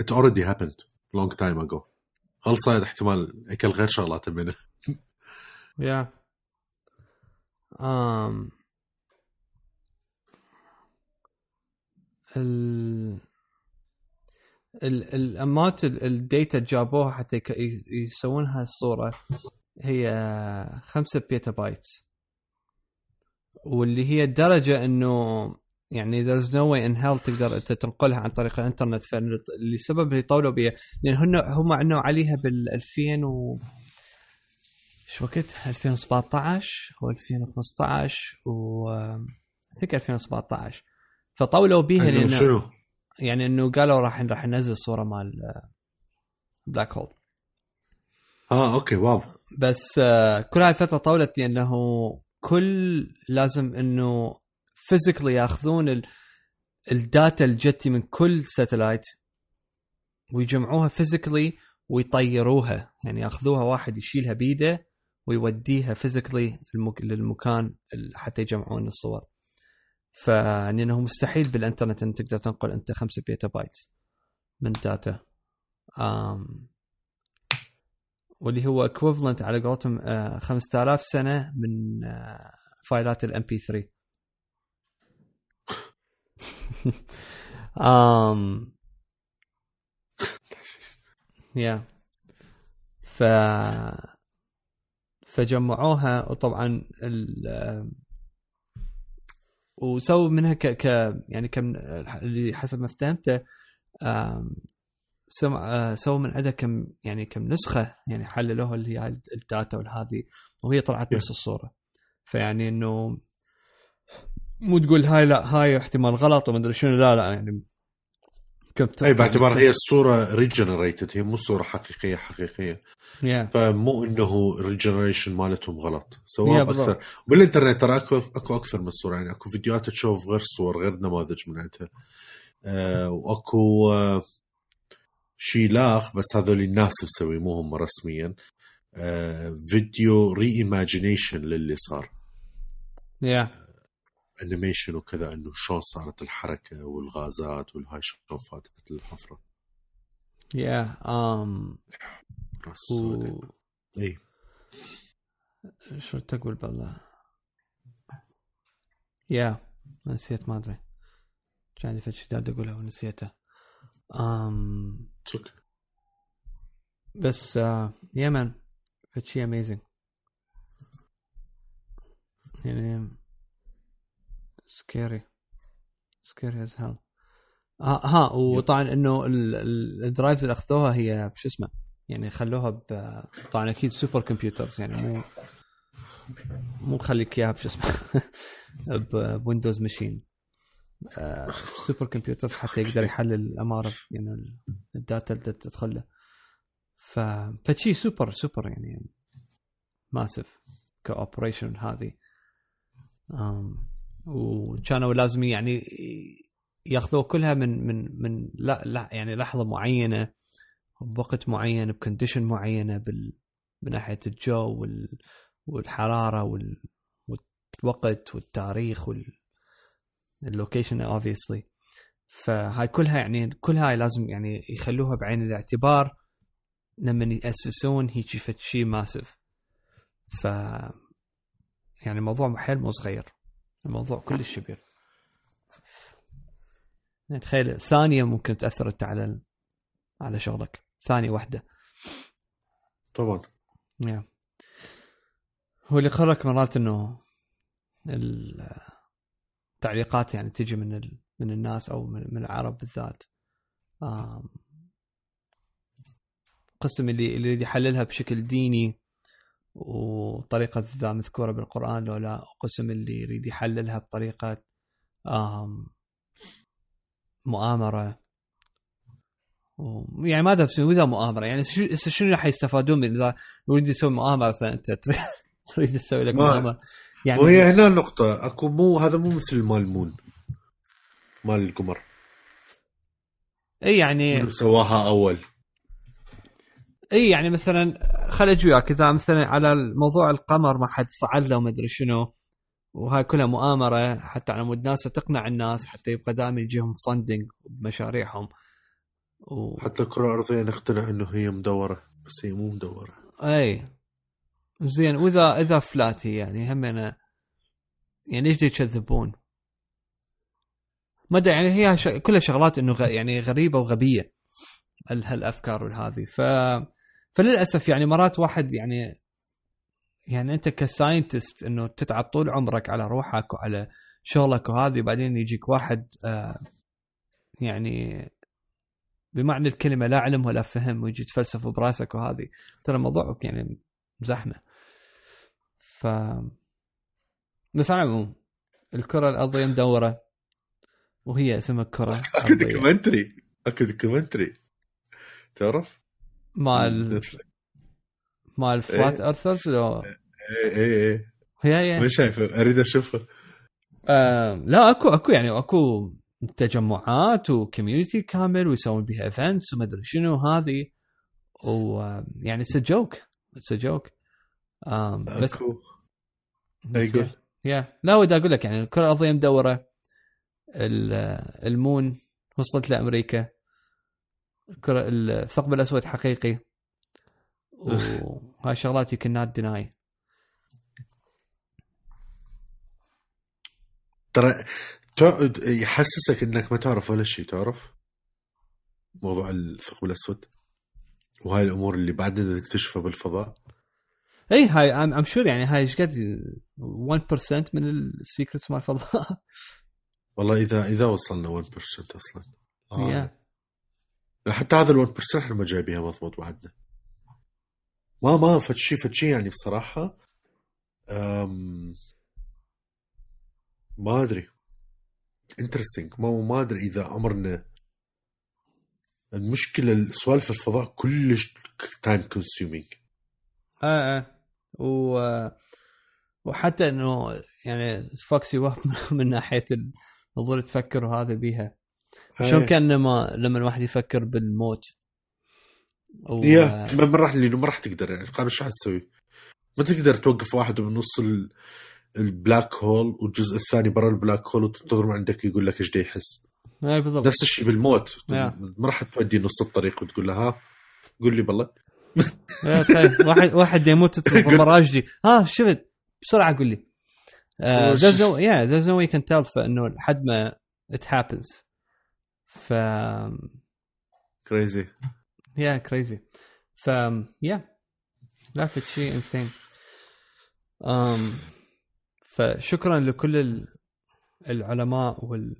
Speaker 2: it already happened long time ago خلصت احتمال أكل غير شغلات منه؟
Speaker 1: yeah. um, ال ال ال amount ال data جابوها حتى يسوون هاي الصورة. هي 5 petabyte واللي هي الدرجة إنه يعني there's no way in hell تقدر انت تنقلها عن طريق الإنترنت. فاللي سبب اللي طولوا بيها لأن هم هم عنوا عليها بال 2000 و شو وقت؟ 2017 أو 2015 و ثيك 2017 فطولوا بيها
Speaker 2: إنه
Speaker 1: لأن
Speaker 2: شنو؟
Speaker 1: يعني إنه قالوا راح راح ننزل صورة مال black hole
Speaker 2: آه okay wow.
Speaker 1: بس آه، كل هاي الفترة طولت لأنه كل لازم إنه physically ياخذون ال- ال data اللي جتي من كل satellite ويجمعوها physically ويطيروها. يعني ياخذوها واحد يشيلها بيده ويوديها physically للمكان حتى يجمعون الصور. فيعني إنه مستحيل بالإنترنت ان تقدر تنقل أنت 5 petabyte من data آم واللي هو equivalent على قولتهم آه 5000 سنة من آه فايلات الام بي 3 um يا ف فجمعوها وطبعا ال وسووا منها ك, ك يعني كم اللي حسب ما فهمته سمع سووا من عندها كم يعني كم نسخة يعني حللوها اللي هي ال data والهذه وهي طلعت نفس الصورة. فيعني إنه مو تقول هاي لا هاي احتمال غلط وما أدري شنو لا لا يعني كم
Speaker 2: أي باعتبار هي الصورة regenerated هي مو صورة حقيقية حقيقية.
Speaker 1: yeah
Speaker 2: فمو إنه ال regeneration مالتهم غلط. سواء
Speaker 1: بالضبط.
Speaker 2: أكثر. بالإنترنت ترى أكو أكو أكثر من صوره يعني أكو فيديوهات تشوف غير صور غير نماذج من عندها آه وأكو آه شيلاخ بس هذول الناس مسوي مو هم رسميا. آه فيديو ري ايماجينيشن للي صار.
Speaker 1: يا
Speaker 2: انيميشن وكذا إنه شلون صارت الحركة والغازات والهاي شلون فاتت الحفرة.
Speaker 1: يا ام
Speaker 2: راس
Speaker 1: و...
Speaker 2: سوداء. اي
Speaker 1: شو تقول بالله؟ يا نسيت ما أدري. كان عندي فد شي دا أريد اقولها ونسيته. ام
Speaker 2: تك
Speaker 1: بس آه yeah man فد شي amazing يعني scary scary as hell ها ها وطبعا إنه ال- ال- ال drives اللي أخذوها هي شو اسمه يعني خلوها ب طبعا أكيد super computers يعني مو مو خليك إياها بشو اسمه ب Windows machine super computers حتى يقدر يحلل الأمارة يعني ال- ال data اللي تدخل له ف فشي super super يعني massive ك operation هذه. أم، وكانوا لازم يعني ياخذوه كلها من من من لا لا يعني لحظة معينة بوقت معين ب condition معينة بال من ناحية الجو وال والحرارة وال والوقت والتاريخ وال ال location obviously فهاي كلها يعني كل هاي لازم يعني يخلوها بعين الاعتبار لما يأسسون هيك شيء massive ف يعني الموضوع حيل مو صغير. الموضوع كلش كبير يعني تخيل ثانية ممكن تأثر انت على على شغلك. ثانية واحدة.
Speaker 2: طبعا.
Speaker 1: يا هو اللي خرك مرات إنه التعليقات يعني تجي من ال... من الناس أو من, من العرب بالذات. آم، قسم اللي اللي يريد يحللها بشكل ديني وطريقة ذا مذكورة بالقرآن لو لا قسم اللي يريد يحللها بطريقة مؤامرة. يعني ما أدري اذا مؤامرة يعني شنو راح يستفادون من إذا يريد يسوي مؤامرة مثلا أنت تريد- تسوي لك مؤامرة. يعني
Speaker 2: وهي هنا النقطة أكو مو هذا مو مثل مال مون مال القمر.
Speaker 1: إي يعني
Speaker 2: سواها أول.
Speaker 1: إي يعني مثلا خل أجي وياك. إذا مثلا على موضوع القمر ما حد صعد له وما أدري شنو وهاي كلها مؤامرة حتى على مود ناسا تقنع الناس حتى يبقى دائما يجيهم funding بمشاريعهم. و...
Speaker 2: حتى الكرة الأرضية نقتنع إنه هي مدورة بس هي مو مدورة.
Speaker 1: إي. زين وإذا إذا flat هي يعني همنا يعني ليش يكذبون؟ ما يعني هي ش... كلها شغلات إنه غ... يعني غريبة وغبية ال- هالأفكار والهذه ف فللأسف يعني مرات واحد يعني يعني أنت ك scientist إنه تتعب طول عمرك على روحك وعلى شغلك وهذه بعدين يجيك واحد آه يعني بمعنى الكلمة لا علم ولا فهم ويجي يتفلسف براسك وهذه ترى الموضوع يعني زحمة ف بس على العموم الكرة الأرضية مدورة وهي اسمها كره
Speaker 2: اكو. documentary اكو documentary تعرف؟
Speaker 1: مال مال flat earthers لو
Speaker 2: إيه إيه إيه.
Speaker 1: هي هي
Speaker 2: ما شايفه أريد أشوفه.
Speaker 1: آه لا أكو أكو يعني أكو تجمعات و community كامل ويسوون بيها events وما أدري شنو هذه ويعني it's joke it's joke بس. بس
Speaker 2: يقول.
Speaker 1: yeah لا ودي أقول لك يعني الكره الارضيه مدوره ال- المون وصلت لأمريكا. الثقب الأسود حقيقي. وهاي شغلات يمكن نات ديناي
Speaker 2: ترى يحسسك إنك ما تعرف ولا شيء تعرف؟ موضوع الثقب الأسود. وهاي الأمور اللي بعدين نكتشفها بالفضاء.
Speaker 1: اي هاي ام شور يعني هاي إيش قد 1% من ال secrets مال الفضاء.
Speaker 2: والله اذا إذا وصلنا 1% أصلا. آه.
Speaker 1: yeah
Speaker 2: حتى هذا ال 1% إحنا ما جايبيها مضبوط بعدنا. ما ما فد شيء فد شيء يعني بصراحة أم ما أدري. interesting ما ما أدري إذا عمرنا المشكلة سوالف الفضاء كلش تايم كونسيومينج
Speaker 1: آه آه. و وحتى إنه يعني فوكس يوهب من ناحية الظل تفكر وهذا بيها. شلون كان لما لما الواحد يفكر بالموت؟ و...
Speaker 2: يا ما ما راح ما راح تقدر يعني. قابل شو حتسوي؟ ما تقدر توقف واحد بنص ال- البلاك هول والجزء الثاني برا البلاك هول وتنتظر من عندك يقول لك إيش دا يحس.
Speaker 1: اي بالضبط.
Speaker 2: نفس الشيء بالموت. ما راح تودي نص الطريق وتقول له ها قول لي بالله.
Speaker 1: طيب. واحد واحد يموت المراجدي ها شفت؟ بسرعة قول لي.
Speaker 2: وش-
Speaker 1: there's no yeah there's no way you can tell فإنه لحد ما it happens. ف
Speaker 2: كريزي
Speaker 1: يا كريزي ف يا لا في شيء انسين um, فشكرا لكل ال- العلماء وال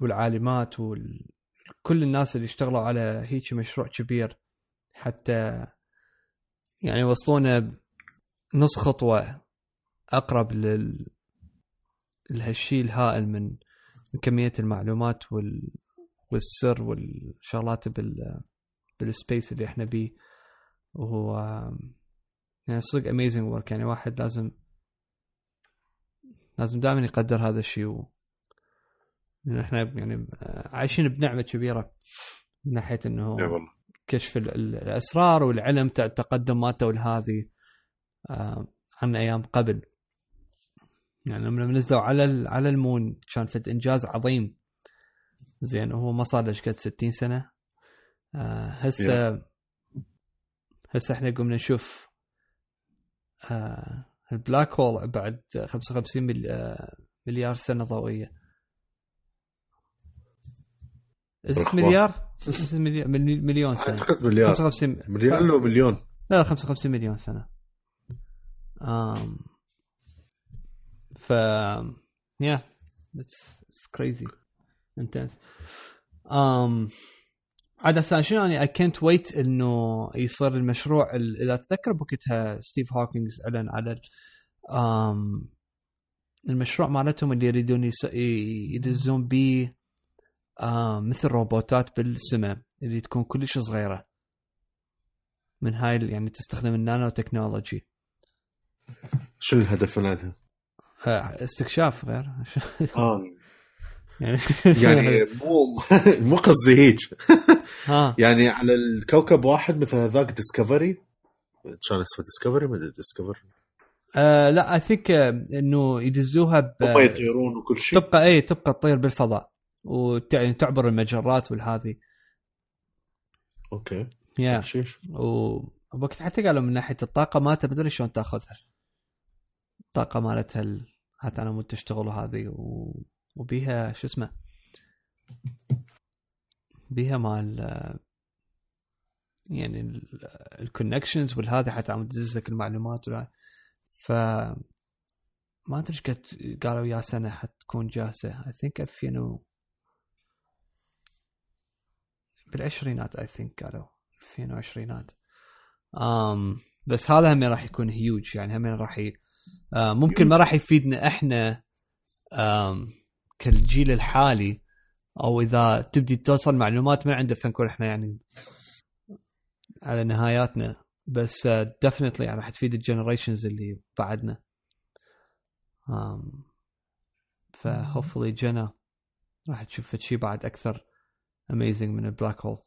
Speaker 1: والعالمات وكل الناس اللي اشتغلوا على هيك مشروع كبير. حتى يعني وصلونا نص خطوة أقرب لل لهالشيء الهائل من من كمية المعلومات وال والسر والشغلات بال بال space اللي إحنا بيه. وهو يعني صدق amazing work يعني واحد لازم لازم دائما يقدر هذا الشيء. و... لأن إحنا يعني عايشين بنعمة كبيرة من ناحية
Speaker 2: إنه والله.
Speaker 1: كشف ال- ال- الأسرار والعلم التقدم مالته والهذه آه، عن أيام قبل. يعني لما نزلوا على على المون كان فد إنجاز عظيم. زين هو ما صار له قد 60 سنة. آه، هسه هسه إحنا قمنا نشوف آه، ال black hole بعد 55 مل- آه، مليار سنة
Speaker 2: ضوئية.
Speaker 1: مليار؟ مليون سنة.
Speaker 2: أعتقد مليار.
Speaker 1: 55
Speaker 2: مليار لو مليون.
Speaker 1: لا لا 55 مليون سنة. um, ف it's, it's crazy. Intense. Um, عاد شنو يعني I can't wait إنه يصير المشروع ال- إذا تذكر بوقتها ستيف هوكينز اعلن على um, المشروع مالتهم اللي يريدون يدزون بيه آه مثل روبوتات بالسماء اللي تكون كلش صغيرة. من هاي يعني تستخدم النانو تكنولوجي.
Speaker 2: شو الهدف من عندها؟
Speaker 1: آه، استكشاف غير.
Speaker 2: آه.
Speaker 1: يعني
Speaker 2: يعني مو مو قصدي هيك.
Speaker 1: ها.
Speaker 2: يعني على الكوكب واحد مثل هذاك Discovery كان اسمه Discovery ما Discovery
Speaker 1: آه لا I think إنه يدزوها ب
Speaker 2: يطيرون وكل شيء.
Speaker 1: تبقى اي تبقى تطير بالفضاء. وتعبر المجرات والهذه
Speaker 2: okay.
Speaker 1: يا
Speaker 2: شيش.
Speaker 1: ووقت حتى قالوا من ناحية الطاقة مالتها ما أدري شلون تأخذها. الطاقة مالتها ال- حتى أنا مت تشتغل وهذه و... وبيها شو اسمه؟ بيها مال يعني ال connections والهذا حتى عم تدز لك المعلومات ولا. ف ما أدري قد قالوا يا سنة حتكون جاهزه I think 2000 و... بالعشرينات I think قالوا 2020 um, بس هذا هم راح يكون هيوج يعني هم راح ي... آه ممكن ما راح يفيدنا إحنا كالجيل الحالي أو إذا تبدي توصل معلومات من عنده فنكون إحنا يعني على نهاياتنا. بس definitely يعني راح تفيد ال generations اللي بعدنا. ف hopefully جنا راح تشوف شيء بعد أكثر amazing من ال black hole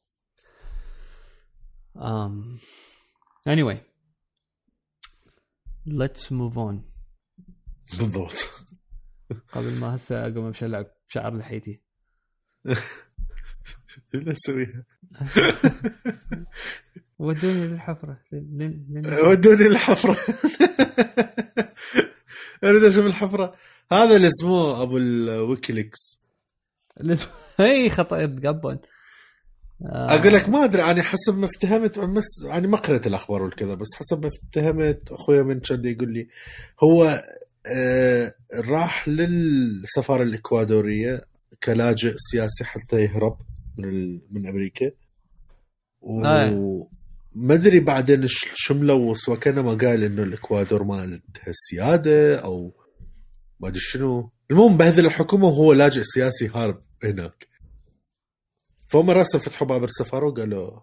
Speaker 1: um, anyway. ليتس موف اون
Speaker 2: بالضبط.
Speaker 1: قبل ما هسه أقوم أمشي ألعب شعر لحيتي.
Speaker 2: لا اسويها
Speaker 1: ودوني للحفرة.
Speaker 2: ودوني الحفره أريد أشوف الحفرة. هذا اللي اسمه أبو الويكيليكس
Speaker 1: لن- اي خطأ تقبل آه،
Speaker 2: أقول لك ما أدري أنا حسب ما افتهمت مس... يعني ما قريت الأخبار والكذا بس حسب ما افتهمت أخويا من كان يقول لي هو آه راح للسفارة الإكوادورية كلاجئ سياسي حتى يهرب من ال... من أمريكا.
Speaker 1: آه.
Speaker 2: وما أدري بعدين شو ملوث وكانما قال إنه الإكوادور ما لها سيادة أو ما أدري شنو. المهم بهذه الحكومة وهو لاجئ سياسي هارب هناك. فهم راسا فتحوا باب السفارة وقالوا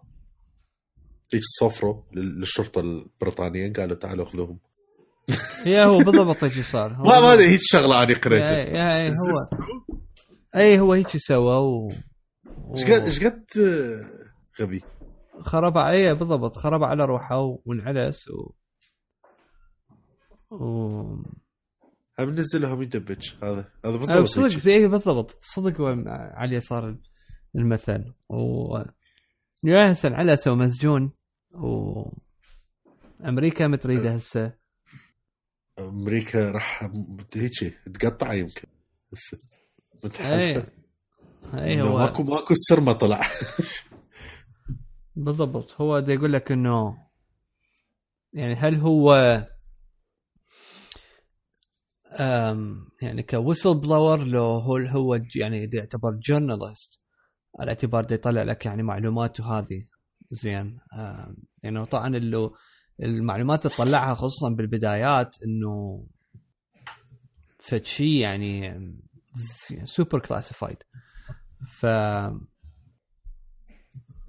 Speaker 2: هيك صفروا لل- للشرطة البريطانيه قالوا تعالوا خذوهم
Speaker 1: يا هو بالضبط هيك صار.
Speaker 2: ما ما
Speaker 1: أدري.
Speaker 2: هيك شغلة
Speaker 1: أنا
Speaker 2: قريتها.
Speaker 1: يا- يا هو. أي هو هيك سوى و
Speaker 2: إيش قد إيش قد غبي؟
Speaker 1: خرب اي بالضبط. خرب على روحه وانعلس و و
Speaker 2: هم نزلهم يدبج هذا هذا
Speaker 1: أه،
Speaker 2: بالضبط
Speaker 1: صدق
Speaker 2: هيك.
Speaker 1: في إيه بالضبط. صدق هو عليه صار المثل. و يا هسه انعلس ومسجون و أمريكا متريدة هسه.
Speaker 2: أمريكا راح هيك تقطع يمكن. بس متحالفه
Speaker 1: اي هو
Speaker 2: ماكو ماكو السر ما طلع.
Speaker 1: بالضبط. هو دا يقول لك إنه يعني هل هو أم يعني كويسل بلور لو هو هو يعني يعتبر جورنالست على اعتبار دا يطلع لك يعني معلومات وهذه. زين. أم، يعني طبعا اللي المعلومات اللي طلعها خصوصا بالبدايات إنه فد شيء يعني super classified ف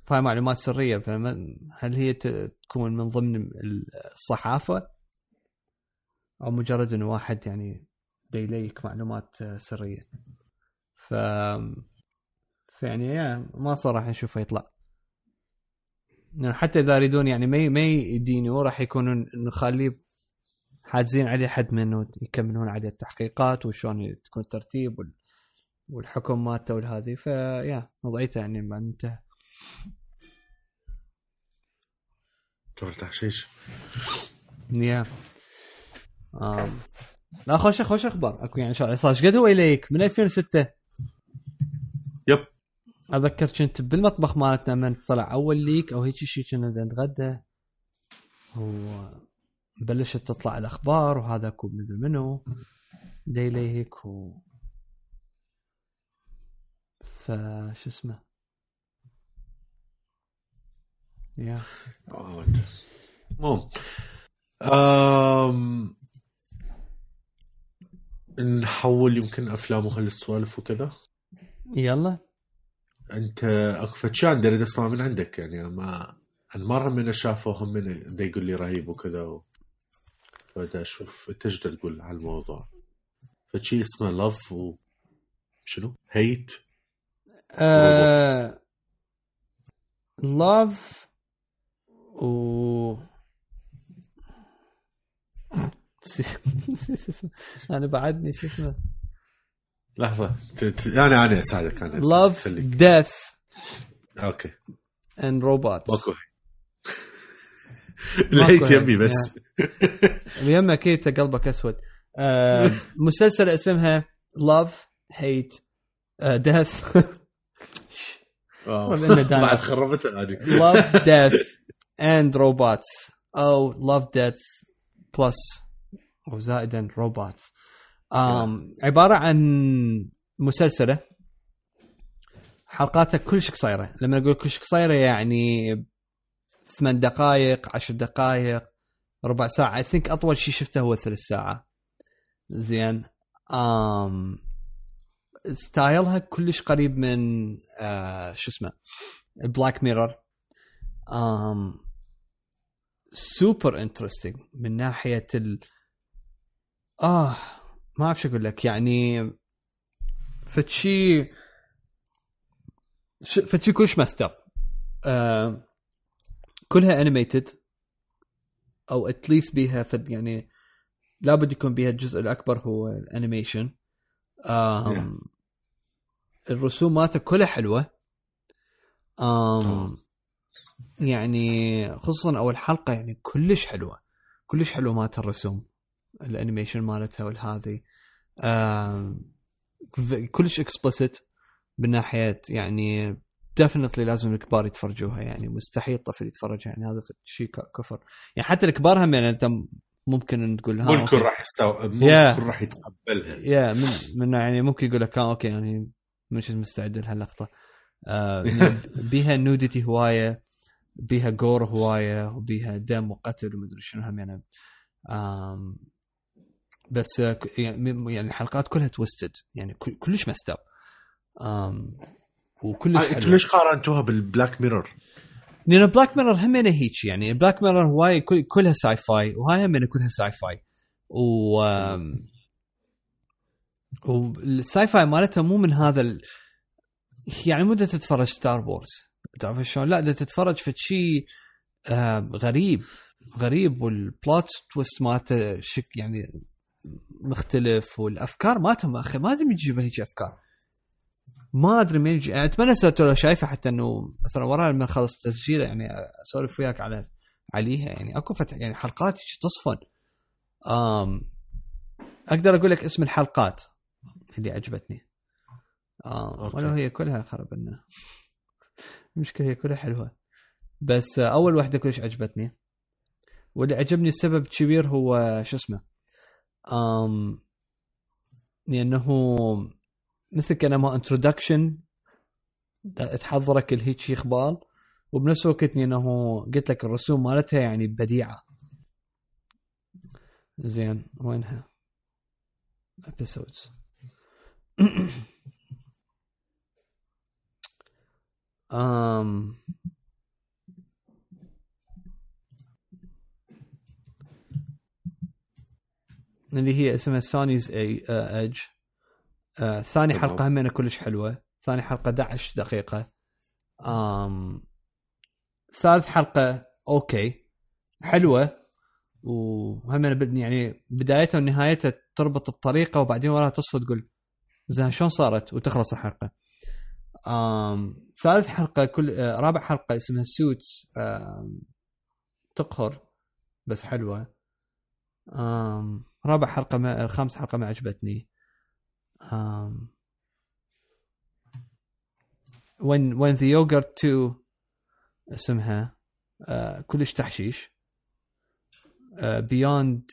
Speaker 1: فهاي معلومات سرية. فما هل هي تكون من ضمن الصحافة؟ أو مجرد إنه واحد يعني دا ي leak معلومات آه، سرية. ف فيعني يا ما صراحة نشوفه يطلع. يعني حتى إذا يريدون يعني ما ما يدينوا راح يكونون نخليه حاجزين عليه حد من إنه يكملون عليه التحقيقات وشلون تكون الترتيب وال- والحكم مالته والهذه فيا وضعيته يعني ما انتهى.
Speaker 2: ترى تحشيش
Speaker 1: يا. آم. لا خوش خوش أخبار. أكو يعني صار إيش قد هو إليك؟ من 2006
Speaker 2: يب
Speaker 1: أذكر كنت بالمطبخ مالتنا من طلع أول ليك أو هيك شيء كنا نتغدى وبلشت تطلع الأخبار وهذا اكو مدري منو دا يليك و فش اسمه؟ يا.
Speaker 2: المهم أم... نحول يمكن أفلام وخلي السوالف وكذا.
Speaker 1: يلا.
Speaker 2: أنت أكو عندي اريد اسمع من عندك يعني ما أنا مرة من شافه هم من يقول لي رهيب وكذا و... بدي أشوف أنت إيش تقول على الموضوع. فد شيء اسمه لاف و شنو؟ هيت
Speaker 1: آه... Love و أنا بعدني شو اسمه؟
Speaker 2: لحظة. ت... ت... أنا أنا أساعدك أنا أساعدك. Love
Speaker 1: Death
Speaker 2: okay.
Speaker 1: and Robots
Speaker 2: ماكو. ال hate
Speaker 1: ماكو
Speaker 2: يمي بس.
Speaker 1: يمك انت قلبك أسود. آه... مسلسل اسمها Love hate Death.
Speaker 2: بعد خربتها هذه.
Speaker 1: Love Death and Robots أو Love Death plus أو زائدا Robots um, عبارة عن مسلسلة. حلقاتها كلش قصيرة. لما أقول كلش قصيرة يعني ثمان دقائق عشر دقائق ربع ساعة. I think أطول شيء شفته هو ثلث ساعة. زين. um, ستايلها كلش قريب من آه شو اسمه Black Mirror um, super interesting من ناحية ال آه ما أعرف شو أقول لك يعني فتشي فتشي كلش messed up آه كلها animated أو at least بيها فد يعني لابد يكون بها الجزء الأكبر هو ال animation آم الرسوم مالته كلها حلوة. آم
Speaker 2: آه.
Speaker 1: يعني خصوصا أول حلقة يعني كلش حلوة كلش حلوة مالت الرسوم. ال animation مالتها والهذه آم، كلش explicit من ناحية يعني definitely لازم الكبار يتفرجوها يعني مستحيل طفل يتفرج يعني هذا شيء كفر. يعني حتى الكبار هم يعني أنت ممكن أن تقول ها okay.
Speaker 2: راح يستوعب مو
Speaker 1: Yeah.
Speaker 2: راح يتقبلها.
Speaker 1: يا من من يعني ممكن يقول لك okay يعني مش مستعد لهاللقطة. آه بيها nudity هواية بيها gore هواية وبيها دم وقتل ومدري شنو هم يعني. بس آه، يعني يعني الحلقات كلها twisted يعني كل- كلش آم وكلش
Speaker 2: آه، أنتوا
Speaker 1: حلوة.
Speaker 2: ليش قارنتوها بال Black
Speaker 1: Mirror؟ لأن Black Mirror همينه هيك يعني Black Mirror هواي كل كلها sci-fi وهاي همينه كلها sci-fi و وال sci-fi مالتها مو من هذا ال... يعني مو تتفرج Star Wars تعرف شلون؟ لا دا تتفرج في شيء غريب غريب وال plot twist مالته شك يعني مختلف والأفكار ما أخي. ما أدري من يجيب هيك أفكار. ما أدري من يجي يعني أتمنى لو شايفة حتى إنه مثلا وراء لما خلص التسجيل يعني أسولف وياك على عليها. يعني أكو فتح يعني حلقات تصفن. آم أقدر أقول لك اسم الحلقات اللي عجبتني. ولو هي كلها خرب لنا. المشكلة هي كلها حلوة. بس أول واحدة كلش عجبتني. واللي عجبني السبب كبير هو شو اسمه؟ آم لأنه مثل كانما انترودكشن تحضرك الهيك شي إخبار وبنفس الوقت انه قلت لك الرسوم مالتها يعني بديعة زين وينها؟ episodes um اللي هي اسمها Sonnie's Edge آه ثاني
Speaker 2: تمام.
Speaker 1: حلقة همينه كلش حلوة. ثاني حلقة 11 دقيقة. آم ثالث حلقة okay. حلوة. وهم يعني بدايتها ونهايتها تربط بطريقة وبعدين وراها تصفى تقول زين شلون صارت؟ وتخلص الحلقة. آم ثالث حلقة كل آه رابع حلقة اسمها Suits آم تقهر بس حلوة. آم رابع حلقة ما خامس حلقة ما عجبتني. آم. When when the yogurt 2 اسمها آه كلش تحشيش. بيوند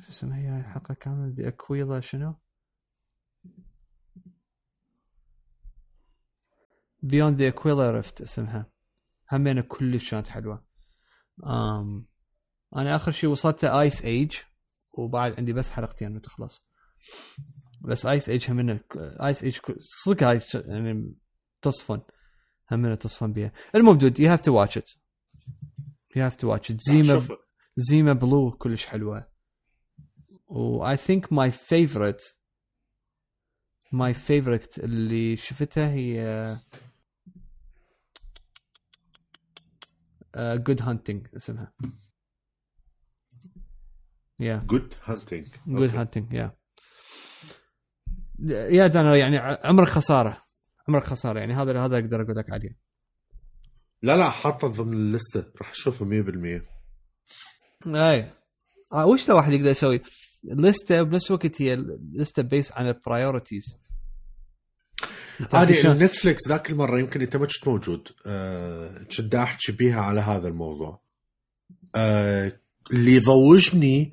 Speaker 1: شو اسمها هي؟ الحلقة كاملة. ذا اكويلا شنو؟ Beyond the Aquila Rift اسمها. همينة كلش كانت حلوة. um, أنا آخر شيء وصلت Ice Age وبعد عندي بس حلقتين وتخلص. بس Ice Age همينه Ice Age صدق هاي يعني تصفن. همينه تصفن بيها. المهم dude you have to watch it you have to watch it
Speaker 2: Zima
Speaker 1: Zima Blue كلش حلوة. و I think my favorite my favorite اللي شفتها هي Good Hunting اسمها. yeah
Speaker 2: Good Hunting
Speaker 1: Good Hunting yeah يا دانا يعني عمرك خسارة. عمرك خسارة يعني هذا هذا أقدر أقول لك عليه
Speaker 2: لا لا حاطه ضمن اللسته راح اشوفها 100%
Speaker 1: اي آه وش لو واحد يقدر يسوي؟ لسته بنفس الوقت هي لسته based على ال priorities
Speaker 2: عادي Netflix ذاك المرة يمكن انت ما كنت موجود. أه كنت دا احكي بيها على هذا الموضوع. أه اللي يضوجني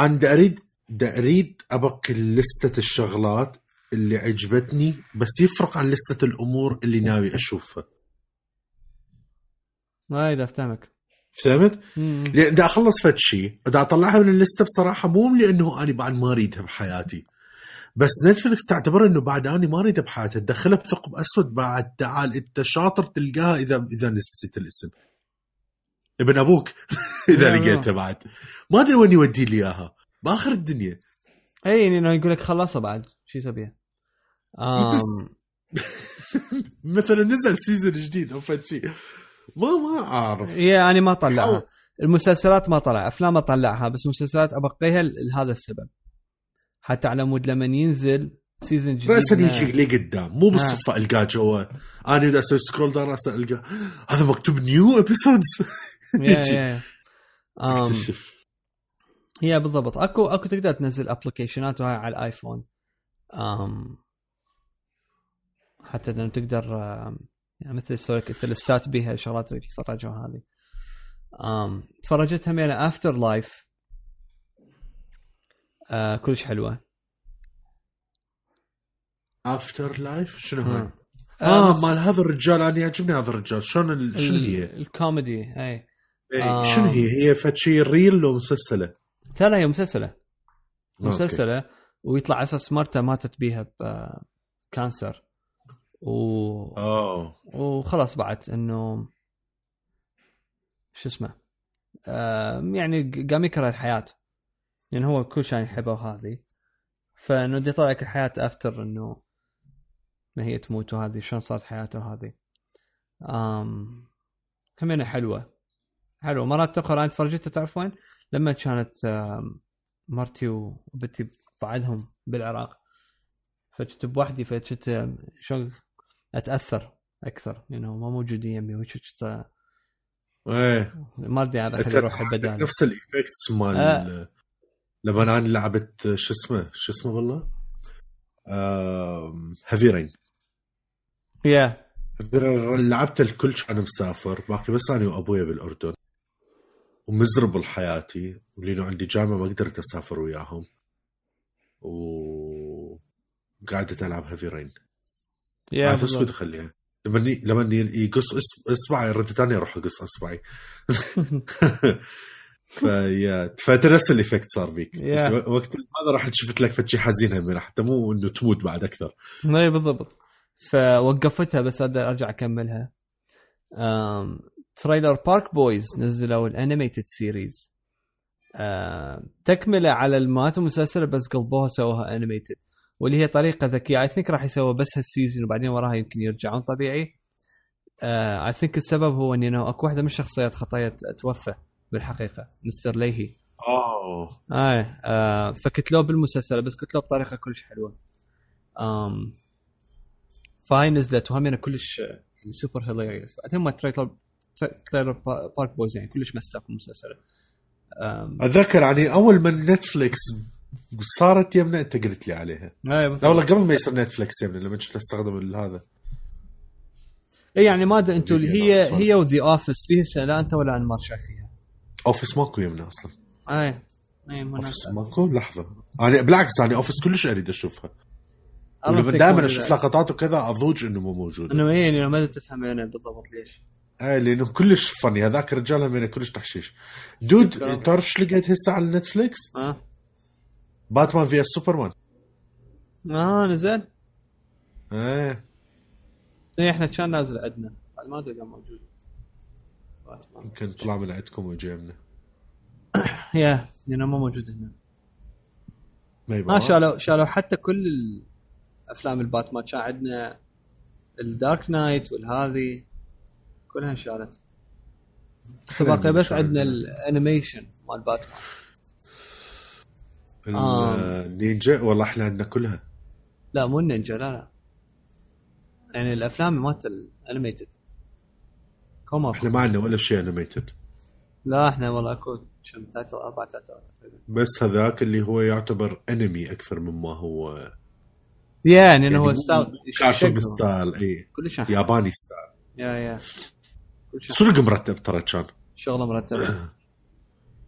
Speaker 2: أنا دا اريد دا أريد أبقي لستة الشغلات اللي عجبتني بس يفرق عن لستة الأمور اللي ناوي أشوفها.
Speaker 1: اي دا افتهمك.
Speaker 2: فهمت؟ لأن دا أخلص فد شيء دا أطلعها من اللستة بصراحة مو لأنه أنا بعد ما أريدها بحياتي. بس Netflix تعتبر إنه بعد اني ما أريدها بحياتي. تدخلها بثقب أسود بعد تعال أنت شاطر تلقاها اذا إذا نسيت الاسم. ابن
Speaker 1: أبوك. إذا.
Speaker 2: لقيتها بعد ما أدري وين يودي لي إياها. بآخر الدنيا.
Speaker 1: إي يعني إنه يقول لك خلصها بعد. شو يسوي؟
Speaker 2: بس- مثلا نزل season جديد أو فد شيء ما ما أعرف.
Speaker 1: yeah أنا ما طلعها. المسلسلات ما طلع. أفلام اطلعها بس مسلسلات أبقيها لهذا السبب. حتى على مود لما ينزل season جديد
Speaker 2: راسا يجي لي قدام؟ مو بالصدفة ألقاه جوا أنا إذا أسوي scroll down راسا القى هذا مكتوب new
Speaker 1: episodes yeah
Speaker 2: تكتشف.
Speaker 1: yeah بالضبط. أكو أكو تقدر تنزل ابلكيشنات وهاي على الآيفون. أم حتى إنه تقدر يعني مثل سوي انت اللستات بيها اللي تتفرجها هذه أم تفرجت همين After Life آه كلش حلوة.
Speaker 2: After Life شنو هاي؟
Speaker 1: آه.
Speaker 2: آه
Speaker 1: بس
Speaker 2: مال هذا الرجال أنا يعجبني هذا الرجال. شلون شنو هي؟
Speaker 1: ال- الكوميدي إي.
Speaker 2: إيه،
Speaker 1: آه.
Speaker 2: شنو هي؟ هي فد شيء real لو مسلسلة؟
Speaker 1: ترى هي مسلسلة
Speaker 2: okay.
Speaker 1: مسلسلة ويطلع على أساس مرته ماتت بيها ب cancer و...
Speaker 2: oh
Speaker 1: وخلاص بعد إنه شو اسمه آه يعني قام يكره الحياة يعني هو كل شيء يحبه وهذه فإنه دي يطلع لك الحياة after إنه ما هي تموت وهذه شلون صارت حياته هذه آم همينة حلوة حلوة مرات أخرى أنا تفرجتها تعرف وين؟ لما كانت مرتي وبنتي بعدهم بالعراق. فكنت بوحدي فكنت شلون أتأثر أكثر لأنه ما موجودين يمي وهيك كنت
Speaker 2: إيه.
Speaker 1: ما أدري هذا خلي أروح البدال
Speaker 2: نفس الايفكتس مال
Speaker 1: آه.
Speaker 2: لما أنا لعبت شو اسمه؟ شو اسمه والله؟ هيفي رين
Speaker 1: يا
Speaker 2: لعبت الكل كان مسافر. باقي بس أنا وأبويا بالأردن. ومزربل حياتي ولأنه عندي جامعة ما قدرت أسافر وياهم. و قعدت ألعب هيفي رين
Speaker 1: يا
Speaker 2: عارف
Speaker 1: أسود.
Speaker 2: اخليها لما لما يقص اصبعي ردت ثانية أروح أقص اصبعي فيا فأنت نفس الايفكت صار بيك وقت هذا راح شفت لك فد شيء حزين هم حتى مو إنه تموت بعد أكثر.
Speaker 1: إي بالضبط. فوقفتها بس أقدر أرجع أكملها. Trailer Park Boys نزلوا ال animated series أم... تكملة على المات المسلسل بس قلبوها سووها animated واللي هي طريقة ذكية. I think راح يسووا بس هال season وبعدين وراها يمكن يرجعون طبيعي. I think السبب هو إنه أكو واحدة من الشخصيات خطية توفى بالحقيقة. Mr. Lahey.
Speaker 2: oh.
Speaker 1: اي آه فكتلوه بالمسلسل بس كتلوه بطريقة كلش حلوة. آم فهاي نزلت وهم كلش يعني super hilarious بعدين مال Trailer Trailer Park Boys يعني كلش مستف المسلسل. آم،
Speaker 2: أتذكر يعني أول ما Netflix صارت يمنا أنت قلت لي عليها.
Speaker 1: اي
Speaker 2: لا. والله قبل ما يصير Netflix يمنا لما كنت أستخدم هذا.
Speaker 1: اي يعني ما أدري
Speaker 2: أنتم
Speaker 1: هي هي و The Office فيها لا أنت ولا انمار شايفيها
Speaker 2: Office ماكو يمنا أصلا.
Speaker 1: اي اي Office
Speaker 2: ماكو؟ لحظة. أنا بالعكس أنا Office كلش أريد
Speaker 1: أشوفها.
Speaker 2: دائما. أشوف لقطات وكذا أضوج إنه مو موجود.
Speaker 1: إنه اي يعني ما تفهم يعني بالضبط ليش.
Speaker 2: إيه لأنه كلش فني. هذاك الرجال هم كلش تحشيش.
Speaker 1: Dude.
Speaker 2: تعرف إيش لقيت هسه على Netflix؟
Speaker 1: آه.
Speaker 2: Batman v Superman.
Speaker 1: آه نزل؟
Speaker 2: إيه.
Speaker 1: اي إحنا كان نازل عندنا. ما أدري إذا موجود. باتمان.
Speaker 2: يمكن طلع من عندكم وجي منا
Speaker 1: Yeah لأنه ما موجود هنا.
Speaker 2: ما
Speaker 1: شالوا شالوا حتى كل الأفلام الباتمان. كان عندنا ال Dark Knight والهذه كلها انشالت. بس باقي بس عندنا ال animation مال باتمان. آه.
Speaker 2: النينجا والله إحنا عندنا كلها.
Speaker 1: لا مو النينجا لا لا. يعني الأفلام مالت ال animated كوما
Speaker 2: إحنا ما عندنا ولا شيء animated
Speaker 1: لا إحنا والله أكو كم ثلاثة أربع ثلاثة تقريبا.
Speaker 2: بس هذاك اللي هو يعتبر انمي أكثر مما هو
Speaker 1: يعني إنه هو
Speaker 2: مو
Speaker 1: style
Speaker 2: كارتون. Style اي
Speaker 1: كلش يا
Speaker 2: ياباني style
Speaker 1: yeah كلش
Speaker 2: صدق مرتب ترى كان
Speaker 1: شغله مرتبه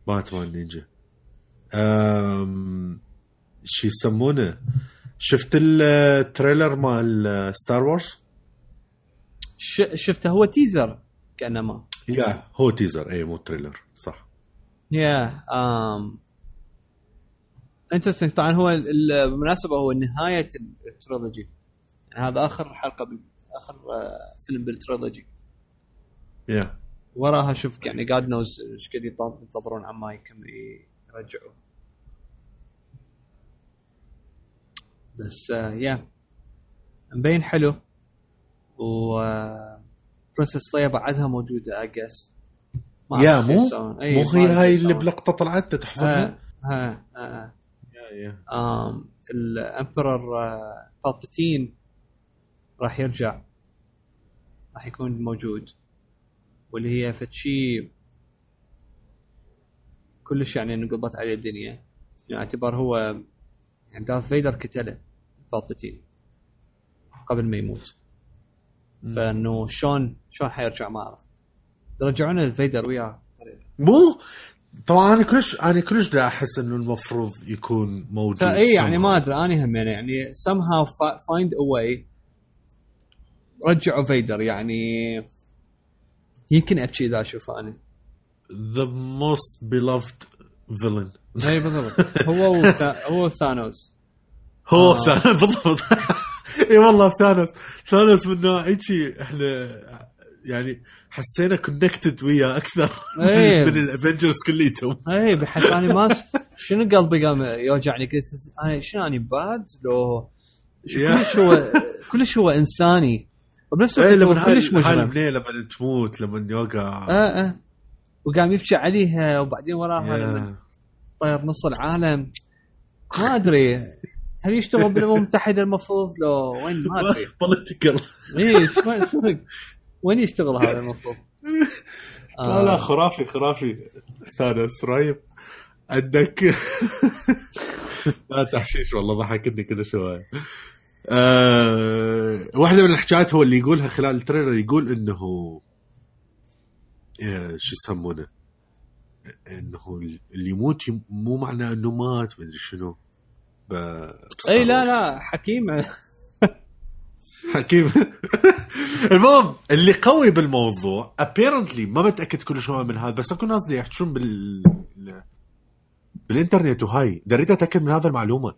Speaker 2: Batman Ninja. أم... شو يسمونه؟ شفت ال trailer مال Star Wars؟
Speaker 1: ش- شفته هو teaser كأنما.
Speaker 2: Yeah هو teaser. اي مو trailer. صح.
Speaker 1: Yeah أم interesting طبعا هو ال- بالمناسبة هو نهاية ال trilogy يعني هذا آخر حلقة بال... آخر آه، فيلم بال
Speaker 2: trilogy yeah
Speaker 1: وراها شوف يعني God knows إيش قد ينتظرون عما يكم يرجعوا. بس آه، يا مبين حلو. و برنسس ليا بعدها موجودة اجس ما
Speaker 2: يا مو مو
Speaker 1: ما
Speaker 2: هي هاي اللي. بلقطة طلعت تحفظها؟
Speaker 1: ها ها ها
Speaker 2: يا يا
Speaker 1: الامبرر آه، بالباتين راح يرجع. راح يكون موجود. واللي هي فتشي كلش يعني انقضت عليه الدنيا. يعني اعتبر هو يعني دارث فيدر قتله بالباتين قبل ما يموت. فانه شلون شلون حيرجع ما أعرف. رجعونا فيدر وياه؟
Speaker 2: مو؟ طبعا أنا كلش أنا كلش دا أحس إنه المفروض يكون موجود
Speaker 1: اي يعني
Speaker 2: somehow.
Speaker 1: ما أدري أنا هم يعني somehow fi- find a way رجعوا فيدر يعني يمكن ابكي إذا أشوف أنا
Speaker 2: the most beloved villain.
Speaker 1: اي بالضبط. هو. هو Thanos.
Speaker 2: هو
Speaker 1: آه.
Speaker 2: Thanos بالضبط. اي والله Thanos. Thanos من نوع هيجي إحنا يعني حسينا connected وياه أكثر
Speaker 1: إيه.
Speaker 2: من ال Avengers كليتهم.
Speaker 1: اي بحيث أنا ما شنو قلبي قام يوجعني؟ قلت أنا شنو اني bad لو. كلش هو كلش هو إنساني. وبنفس الوقت هو
Speaker 2: لما
Speaker 1: كلش مجرم.
Speaker 2: لما تموت لما يوقع
Speaker 1: آه آه. وقام يبكي عليها وبعدين وراها لما. طير نص العالم. ما أدري. هل يشتغل بالامم المتحده المفروض؟ لو وين؟ ما أدري.
Speaker 2: بوليتيكال
Speaker 1: ما صدق. وين يشتغل هذا المفروض؟
Speaker 2: لا لا
Speaker 1: آه.
Speaker 2: خرافي خرافي. ثانوس رهيب عندك لا تحشيش والله ضحكتني كل شوية. أه... واحدة من الحكايات هو اللي يقولها خلال ال trailer يقول إنه آه، شو يسمونه؟ إنه اللي يموت يم- مو معناه إنه مات مدري شنو.
Speaker 1: إي لا. لا حكيم.
Speaker 2: حكيم. المهم اللي قوي بالموضوع apparently ما متأكد كل شوية من هذا بس اكو ناس يحكون بال بالإنترنت وهاي. دريت أتأكد من هذا المعلومة.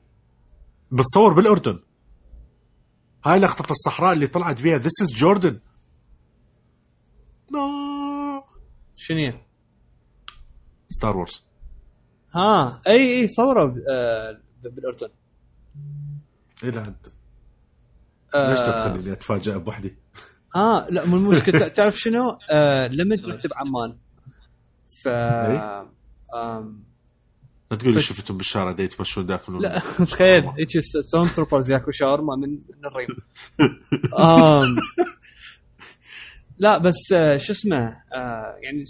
Speaker 2: بتصور بالأردن. هاي لقطة الصحراء اللي طلعت بيها. This is Jordan
Speaker 1: شنو هي؟
Speaker 2: Star Wars
Speaker 1: ها اي اي صوروا ب- آه، بالأردن.
Speaker 2: اي لا أنت.
Speaker 1: آه،
Speaker 2: ليش تخليني اتفاجئ بوحدي؟
Speaker 1: آه لا مو المشكلة. تعرف شنو؟ آه لما رحت بعمان. ف
Speaker 2: إي.
Speaker 1: آم،
Speaker 2: لا تقول لي شفتهم بالشارع دا يتمشون داخل
Speaker 1: لا تخيل هيك ستون تروبرز ياكل شاورما من من الريم آم لا بس آه، شو اسمه آه يعني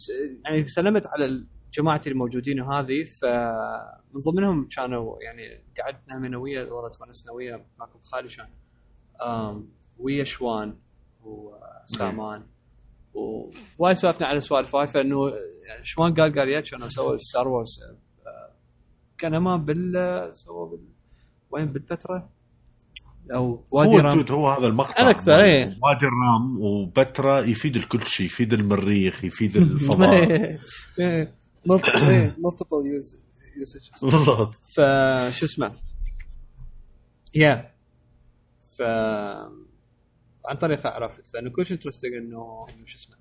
Speaker 1: يعني سلمت على جماعتي الموجودين وهذه فمن ضمنهم كانوا يعني قعدنا من ويا والله تونسنا ويا معكم خالي كان آم، ويا شوان وسامان ووايد سولفنا على سوالف هاي فإنه يعني شوان قال قال يا كانوا سووا ستار وورز آه، كان ما بال سووا بال وين بالفترة؟ أو وادي
Speaker 2: هو
Speaker 1: رام
Speaker 2: هو هذا المقطع
Speaker 1: أنا أكثر، إيه.
Speaker 2: وادي الرام وبترا يفيد الكل شيء يفيد المريخ يفيد الفضاء.
Speaker 1: مالتيبل يوسج
Speaker 2: بالضبط.
Speaker 1: فشو اسمه؟ يا ف عن طريقها عرفت فانه كلش انترستنج إنه إنه شو اسمه؟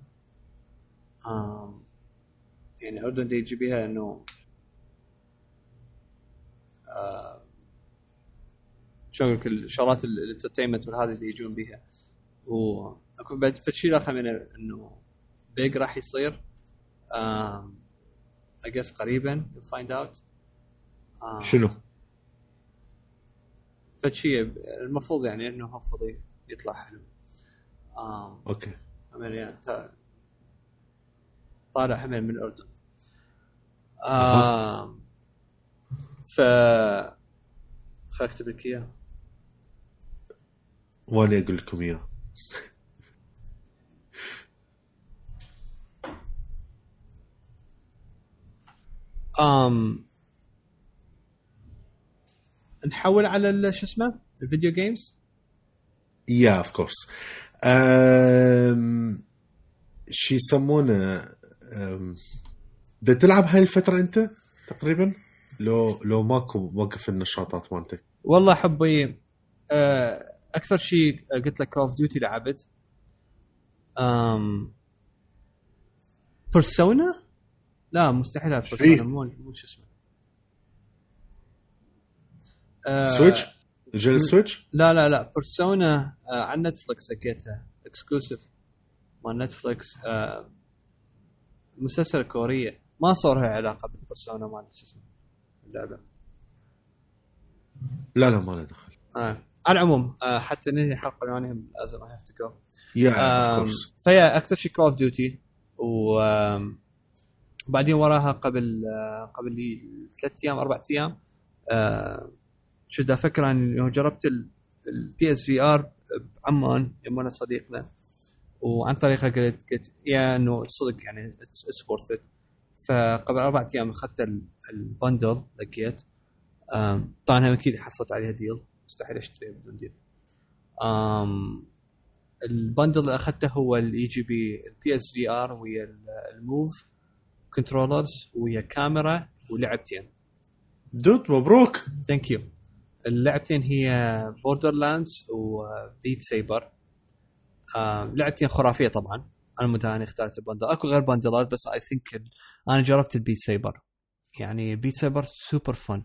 Speaker 1: يعني الاردن دي يجي بيها إنه شلون أقول لك الشغلات ال- الانترتينمنت والهذه اللي يجون بيها. واكو بعد فشي اخر من إنه بيج راح يصير اي جس قريبا فايند اوت
Speaker 2: شنو؟
Speaker 1: فشي المفروض يعني إنه hopefully يطلع حلو. آم، okay. يعني تا- طالع همين من الاردن. آم، ف خل اكتب لك اياه
Speaker 2: وأنا أقول لكم اياه
Speaker 1: أم نحول على شو اسمه؟ ال video
Speaker 2: games Yeah of course شو يسمونه؟ بدك تلعب هاي الفترة أنت تقريبا؟ لو لو ماكو موقف النشاطات مالتك.
Speaker 1: والله حبي آه، أكثر شيء Call of Duty لعبت. آم Persona لا مستحيل العب. Persona مو مو شو اسمه. آه،
Speaker 2: Switch؟ جيل Switch
Speaker 1: لا لا لا Persona آه على Netflix لقيتها exclusive مال Netflix آه مسلسل كورية. ما صار لها علاقة بال Persona مال شو اسمه. اللعبة.
Speaker 2: لا لا ما له دخل.
Speaker 1: آه. على العموم. آه حتى ننهي الحلقة اليوميه لازم I have to
Speaker 2: go
Speaker 1: yeah فهي أكثر شيء Call of Duty و آم، بعدين وراها قبل آه، قبل لي ثلاث أيام أربع أيام آه، شو أفكر عن انه جربت ال PSVR بعمان يمنا صديقنا وعن طريقه قلت قلت يا إنه صدق يعني it's worth it فقبل أربع أيام أخذت ال- ال bundle لقيت. طبعا هم أكيد حصلت عليها deal مستحيل أشتريها بدون deal ال bundle اللي أخذته هو الاي جي بي ال PSVR ويا ال- ال Move controllers ويا كاميرا ولعبتين.
Speaker 2: dude مبروك.
Speaker 1: thank you اللعبتين هي Borderlands و Beat Saber آه لعبتين خرافية طبعا. أنا متاني اخترت ال bundle. أكو غير bundle ات بس I think أنا جربت ال Beat Saber يعني ال Beat Saber super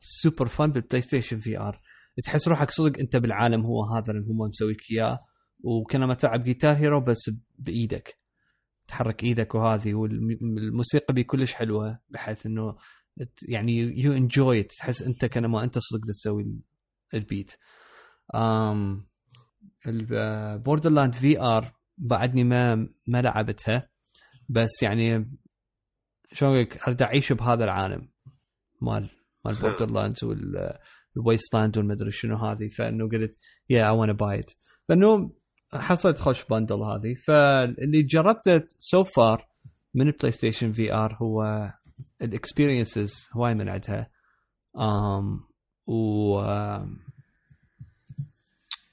Speaker 1: fun super fun بال PlayStation VR تحس روحك صدق أنت بالعالم هو هذا اللي هم مسويك إياه. وكانما تلعب Guitar Hero بس بإيدك. تحرك إيدك وهذه والموسيقى بي كلش حلوة بحيث إنه يعني you enjoy تحس أنت كانما أنت صدق تسوي ال- ال beat آم ال Borderland VR بعدني ما ما لعبتها. بس يعني شلون أقول لك أريد أعيش بهذا العالم. مال مال Borderlands وال wasteland والمدري شنو هذه. فإنه قلت yeah I wanna buy فإنه حصلت خوش bundle هذه. فاللي جربته so far من ال PlayStation VR هو ال experiences هواي من عندها. um, و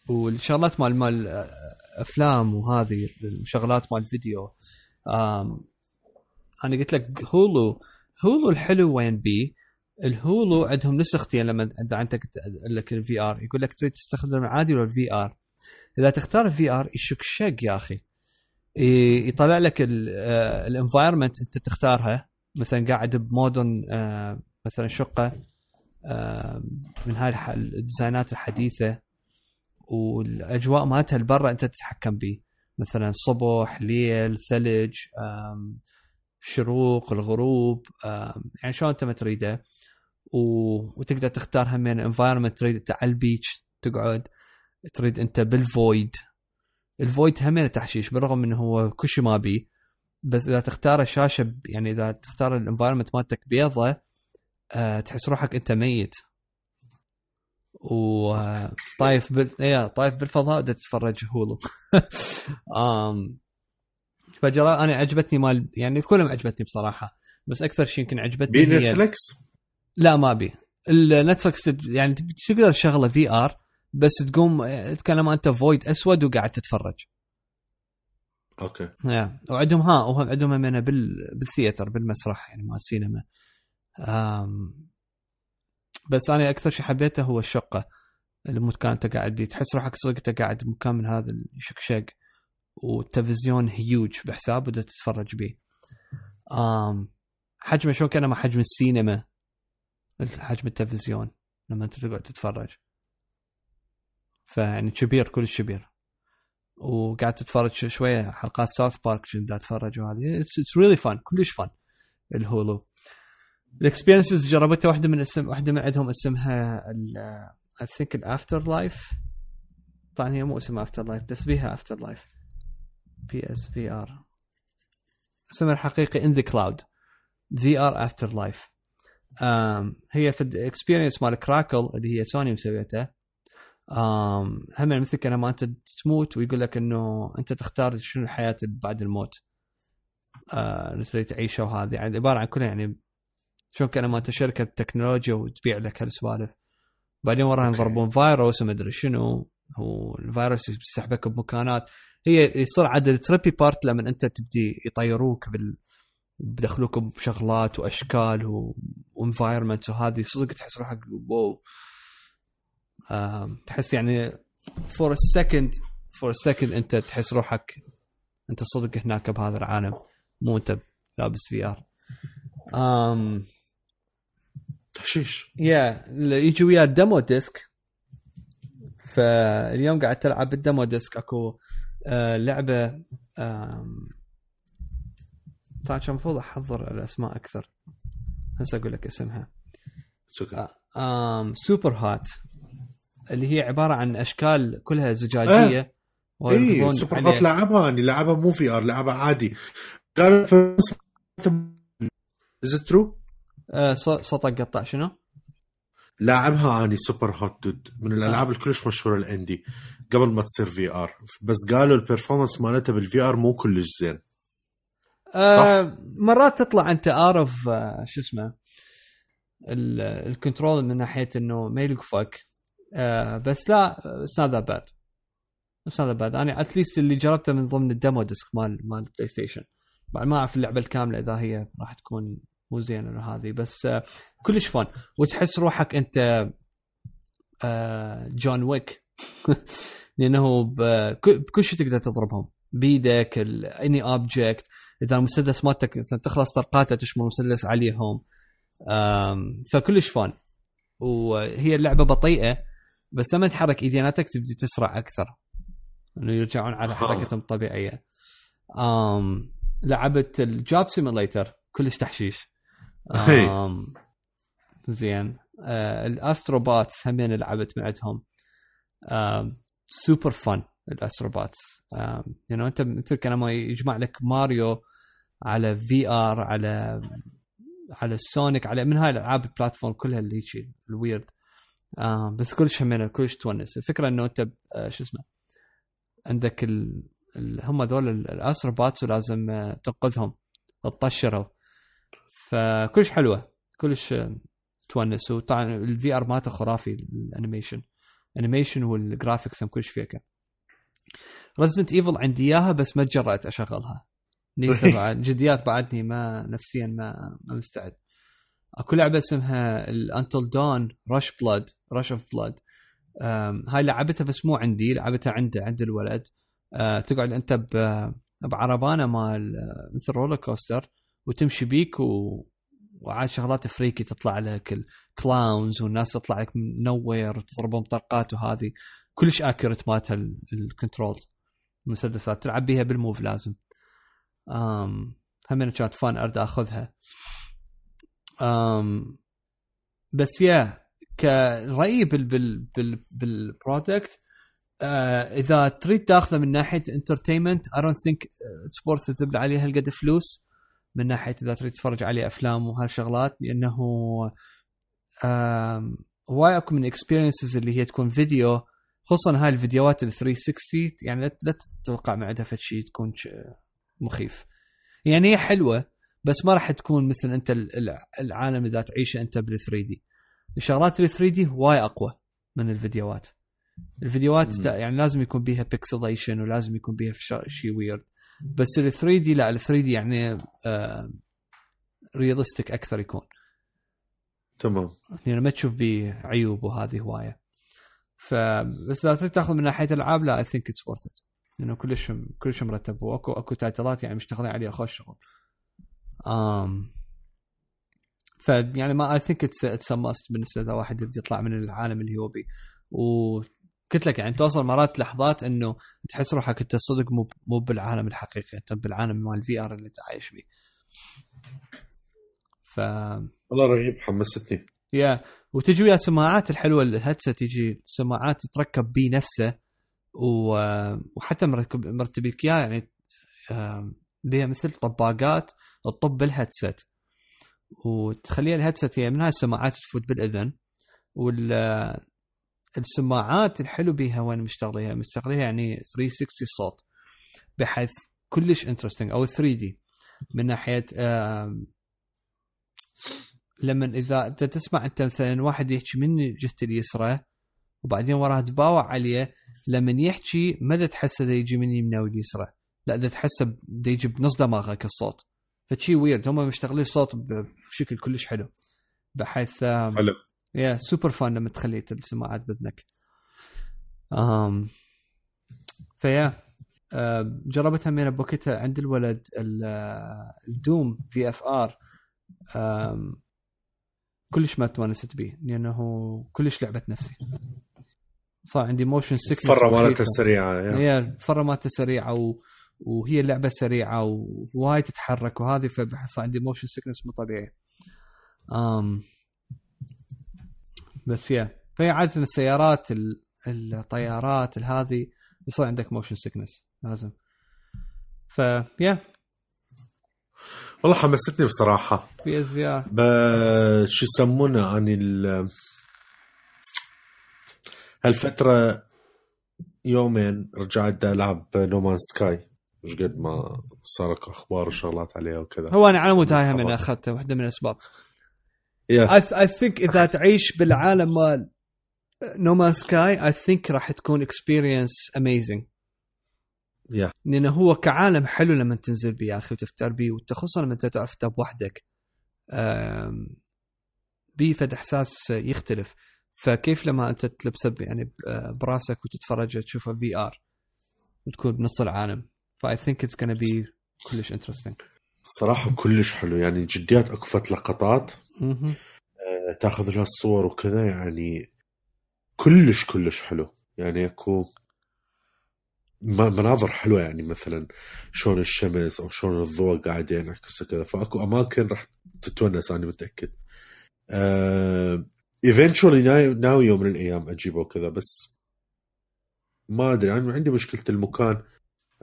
Speaker 1: والشغلات مال مال أفلام وهذه الشغلات مال فيديو. um, أنا قلت لك Hulu Hulu الحلو وين بي؟ ال Hulu عندهم نسختين لما انت عندك لك ال VR يقول لك تريد تستخدم العادي ولا ال VR إذا تختار ال VR يشكشق يا أخي. يطلع لك ال environment أنت تختارها. مثلا قاعد ب modern آه، مثلا شقة آه، من هاي ال design ات الحديثة. والأجواء مالتها برا أنت تتحكم به مثلا صبح ليل ثلج آم، شروق الغروب يعني شلون انت ما تريده. و- وتقدر تختار همين environment تريد انت على ال beach تقعد تريد انت بال void ال void همين تحشيش بالرغم انه هو كل شيء ما بيه. بس إذا تختار الشاشه ب- يعني إذا تختار ال environment مالتك بيضة آه تحس روحك أنت ميت. وطايف بال إيه طايف بالفضاء بدك تتفرج هولو فجرا أنا عجبتني مال يعني كلهم عجبتني بصراحة بس أكثر شيء يمكن عجبتني
Speaker 2: بي نتفلكس
Speaker 1: لا ما ابي النتفلكس يعني تقدر تشغله في آر بس تقوم كانما أنت فويد أسود وقاعد تتفرج.
Speaker 2: أوكي.
Speaker 1: يا. وعندهم ها وهم عندهم همينة بال بالثياتر بالمسرح يعني مال السينما. آم بس أنا أكثر شيء حبيته هو الشقة المكان انت قاعد بيه تحس روحك صدق أنت قاعد بمكان من هذا الشقشق. والتلفزيون هيوج بحساب بدك تتفرج بيه. آم حجمه شو كان مع حجم السينما؟ حجم التلفزيون لما أنت تقعد تتفرج. فيعني كبير كلش كبير. وقاعد تتفرج شوية حلقات South Park كنت أتفرج وهذه. it's really fun كلش fun ال Hulu. ال experiences جربتها واحدة من اسم واحدة من عندهم اسمها I think ال Afterlife طبعا هي مو اسمها Afterlife بس بيها افتر لايف بي اس في ار اسمها الحقيقي In the Cloud VR Afterlife هي في ال experience مال Crackle اللي هي سوني مسويتها آم، هم مثل كان ما أنت تموت ويقول لك إنه أنت تختار شنو الحياة بعد الموت. آه اللي تعيشها وهذه. يعني عبارة عن كلها يعني شلون كان ما انت شركة تكنولوجيا وتبيع لك هالسوالف. بعدين وراها. يضربون فيروس وما أدري شنو. والفيروس يسحبك بمكانات. هي يصير عدد trippy part لما انت تبدي يطيروك بال بدخلوك بشغلات وأشكال. و environment وهذه صدق تحس روحك wow تحس يعني for a second for a second انت تحس روحك انت صدق هناك بهذا العالم مو انت لابس VR um,
Speaker 2: تحشيش
Speaker 1: yeah يجي وياه demo disc فاليوم قاعد تلعب بال demo disc أكو آه لعبة طبعا كان المفروض أحضر الأسماء أكثر هسه أقول لك اسمها. آه. Superhot اللي هي عبارة عن أشكال كلها زجاجية
Speaker 2: اي
Speaker 1: Super.
Speaker 2: hot لعبها اني لعبها مو VR لعبها عادي قالوا is true؟
Speaker 1: آه صوتك قطع شنو؟
Speaker 2: لاعبها اني Superhot dude من الألعاب الكلش مشهورة ال indie قبل ما تصير VR بس قالوا ال performance مالتها بال VR مو كلش زين.
Speaker 1: آه مرات تطلع أنت اعرف آه شو اسمه ال- ال control من ناحية إنه ما يلقفك آه بس لا it's not that bad it's not that bad أنا at least اللي جربته من ضمن ال demo disc مال مال البلاي ستيشن بعد ما أعرف اللعبة الكاملة إذا هي راح تكون مو زينة هذه بس آه كلش فن وتحس روحك أنت آه جون ويك لأنه بك- بكل شيء تقدر تضربهم. بيدك اني object إذا المسدس مالتك تخلص طرقاته تشمل مسدس عليهم. فكلش fun وهي اللعبة بطيئة بس لما تحرك ايديناتك تبدي تسرع أكثر. إنه يرجعون على. حركتهم الطبيعية. آم لعبت ال Job Simulator كلش تحشيش.
Speaker 2: هي.
Speaker 1: آم زين. آه ال Astro Bots همين لعبت من عندهم. super fun ال Astro Bots. يعني أنت مثل كانما يجمع لك ماريو على VR على على ال Sonic على من هاي الألعاب ال platform كلها اللي هيك ال weird آه بس كلش همين كلش تونس. الفكرة إنه أنت آه شو اسمه عندك ال... ال... هم ذول ال- ال Astro Bots ولازم آه تنقذهم تطشروا فكلش حلوة كلش آه، تونس. وطبعا ال VR مالته خرافي ال animation animation وال graphics هم كلش فيك. Resident Evil عندي إياها بس ما تجرأت أشغلها. بعد جديات بعدني ما نفسيا ما ما مستعد. أكو لعبة اسمها ال Until Dawn Rush Blood Rush of Blood هاي لعبتها بس مو عندي لعبتها عنده عند الولد. آه، تقعد أنت بعربانة مال آه، مثل roller coaster وتمشي بيك و... وعاد شغلات freaky تطلع لك ال clowns والناس تطلع لك من nowhere وتضربهم طرقات وهذه. كلش accurate مالتها ال- ال control المسدسات تلعب بيها بال Move لازم. امم هم كانت fun أريد أخذها. امم بس يا كرأيي بال بال بال بال product آه إذا تريد تاخذه من ناحية entertainment I don't think it's worth تدفع عليه هالقد فلوس. من ناحية إذا تريد تتفرج عليه أفلام وهالشغلات لأنه هواي أكو من experiences اللي هي تكون فيديو خصوصا هاي الفيديوهات ال 360 يعني لا تتوقع من عندها شيء تكون مخيف. يعني هي حلوة بس ما راح تكون مثل أنت ال- الع- العالم إذا تعيشه أنت بال 3D الشغلات ال 3D هواي أقوى من الفيديوهات. الفيديوهات يعني لازم يكون بيها pixelation ولازم يكون بيها شيء weird بس ال 3D لا ال 3D يعني realistic أكثر يكون.
Speaker 2: تمام.
Speaker 1: يعني ما تشوف بيه عيوب وهذه هوايه. فبس إذا تأخذ من ناحية الألعاب لا I think it's worth it لأنه كلش كلش مرتب وأكو أكو titleات يعني مشتغلين عليها خوش شغل. امم ف يعني ما I think it's it's must بالنسبة اذا واحد يريد يطلع من العالم اللي هو بيه. قلت لك يعني توصل مرات لحظات إنه تحس روحك أنت صدق مو مو بالعالم الحقيقي أنت بالعالم مال ال VR اللي أنت عايش فيه. ف
Speaker 2: والله رهيب حمستني.
Speaker 1: يا وتجي ويا سماعات الحلوة ال headset تجي سماعات تركب بيه نفسه و... وحتى مركب مرتب لك إياه يعني بها مثل طباقات تطب بال headset. وتخليها ال headset يعني هي منها السماعات تفوت بالإذن وال السماعات الحلو بيها وين مشتغليها مشتغليها يعني 360 صوت بحيث كلش interesting أو 3D من ناحية لما إذا أنت تسمع أنت مثلا واحد يحكي من جهه اليسرى وبعدين وراه تباوع عليه لما يحكي ما تحسه دا يجي من يمنى واليسرى لا دا تحسه دا يجي بنص دماغك الصوت. فشي weird هم مشتغلين الصوت بشكل كلش حلو. بحيث
Speaker 2: حلو.
Speaker 1: يا سوبر فان لما تخلي السماعات بإذنك. امم ف yeah آه، جربتها من بوقتها عند الولد ال- آه، ال Doom VFR كلش ما تونست به لأنه كلش لعبة نفسي. صار عندي motion sickness
Speaker 2: الفرة مالتها سريعة yeah.
Speaker 1: هي الفرة مالته سريعة و... وهي اللعبه سريعة ووايد تتحرك وهذه فبحس عندي motion sickness مو طبيعي. امم بس yeah فهي عادة السيارات الطيارات هذه يصير عندك motion sickness لازم. ف yeah
Speaker 2: والله حمستني
Speaker 1: بصراحة. PSVR
Speaker 2: شو يسمونه أني ال هالفترة يومين رجعت ألعب No Man's Sky مش قد ما صارت أخبار وشغلات عليها وكذا.
Speaker 1: هو أنا على مود هاي من اخذتها واحدة من
Speaker 2: الأسباب.
Speaker 1: I think اذا تعيش بالعالم مال No Man's Sky I think راح تكون experience amazing
Speaker 2: yeah.
Speaker 1: لأنه هو كعالم حلو لما تنزل بيه يا أخي وتفتر بيه خصوصا لما أنت تعرف تلعب وحدك. بيه فد إحساس يختلف. فكيف لما أنت تلبسه يعني براسك وتتفرج تشوفه VR وتكون بنص العالم؟ ف I think it's gonna be كلش interesting
Speaker 2: صراحة كلش حلو. يعني جديات أكفت لقطات آه تاخذ لها الصور وكذا يعني كلش كلش حلو. يعني اكو مناظر حلوة يعني مثلا شلون الشمس أو شلون الضوء قاعد ينعكس كذا فأكو أماكن راح تتونس أنا متأكد. eventually ناوي, ناوي يوم من الأيام أجيبه وكذا بس ما أدري. أنا عندي مشكلة المكان.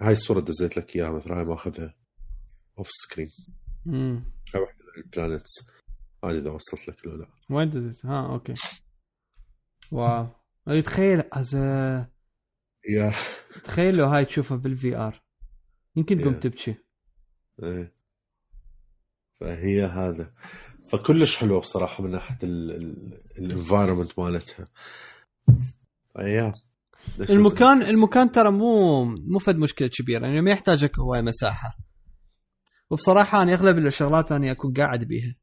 Speaker 2: هاي الصورة دزيت لك إياها مثلا هاي ماخذها. of screen هاي واحدة من ال planets هذه إذا وصلت لك ولا لا.
Speaker 1: وين دزيت ها okay. wow. تخيل از
Speaker 2: yeah.
Speaker 1: تخيل لو هاي تشوفها بال VR يمكن تقوم تبكي.
Speaker 2: إيه. فهي هذا. فكلش حلوة بصراحة من ناحية ال environment مالتها. ف yeah.
Speaker 1: المكان المكان ترى مو مو فد مشكلة كبيرة. يعني ما يحتاجك هواي مساحة. وبصراحة أنا أغلب الشغلات أنا أكون قاعد بيها.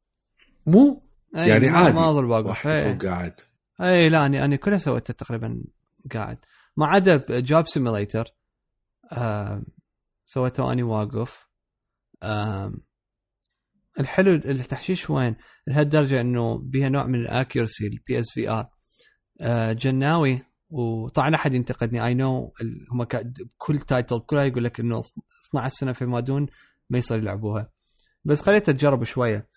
Speaker 2: مو؟ يعني عادي.
Speaker 1: ما أظل واقف
Speaker 2: يكون قاعد.
Speaker 1: اي لا اني أنا كلها سويتها تقريبا قاعد. ما عدا Job Simulator آه سويته أني واقف. آه الحلو التحشيش وين؟ لهالدرجة إنه بها نوع من ال accuracy ال PS VR جناوي وطبعا لا أحد ينتقدني. I know هم كل title كلها يقول لك إنه 12 سنة فيما دون ما يصير يلعبوها. بس خليته تجرب شوية.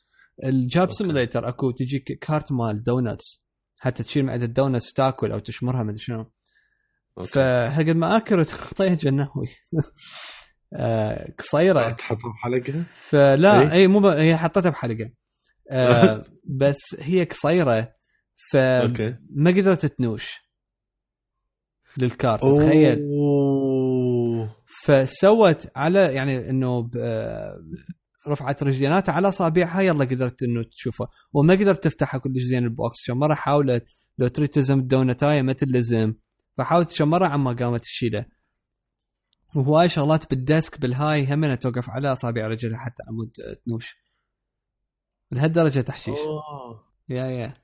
Speaker 1: ال Job Simulator أكو تجيك cart مال donuts حتى تشيل معدة donuts تاكل أو تشمرها ما أدري شنو. فهقد ما أكل وتعطيها جناوي. آه قصيرة.
Speaker 2: تحطها بحلقه؟
Speaker 1: فلا اي, أي مو ب... هي حطتها بحلقه آه بس هي قصيرة. فما قدرت تنوش لل cart تخيل. فسوت على يعني إنه رفعت رجليناتها على اصابعها يلا قدرت إنه تشوفها وما قدرت تفتحها كلش زين ال box. كم مرة حاولت لو تريد تلزم الدونتاية ما تلزم. فحاولت كم مرة عما قامت تشيله. وهواي شغلات بال desk بالهاي هم توقف على اصابع رجلها حتى عمود تنوش. لهالدرجة تحشيش.
Speaker 2: أوه.
Speaker 1: يا يا.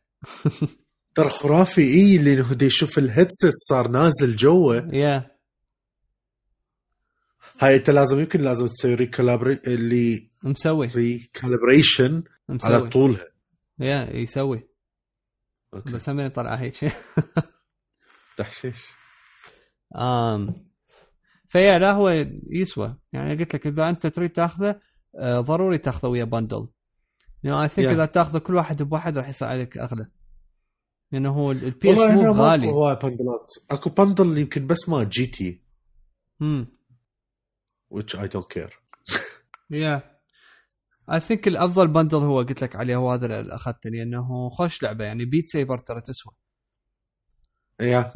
Speaker 2: ترى خرافي اي اللي هو يشوف ال headset صار نازل جوا
Speaker 1: yeah.
Speaker 2: هاي انت لازم يمكن لازم تسوي recalibrate اللي
Speaker 1: مسوي.
Speaker 2: recalibration على طولها.
Speaker 1: yeah يسوي. okay. بس هم طلع هيك.
Speaker 2: تحشيش
Speaker 1: امم ف yeah لا هو يسوى. يعني قلت لك إذا أنت تريد تأخذه آه ضروري تأخذه ويا bundle يعني I think إذا تأخذه كل واحد بواحد راح يصير عليك أغلى. لأنه هو ال PS مو غالي.
Speaker 2: bundle ات أكو bundle يمكن بس ما GT.
Speaker 1: امم
Speaker 2: which I don't care.
Speaker 1: يا اي ثينك الأفضل بندل هو قلت لك عليه هو هذا اللي أخذته لأنه خوش لعبة يعني بيت سيبر ترى تسوى.
Speaker 2: يا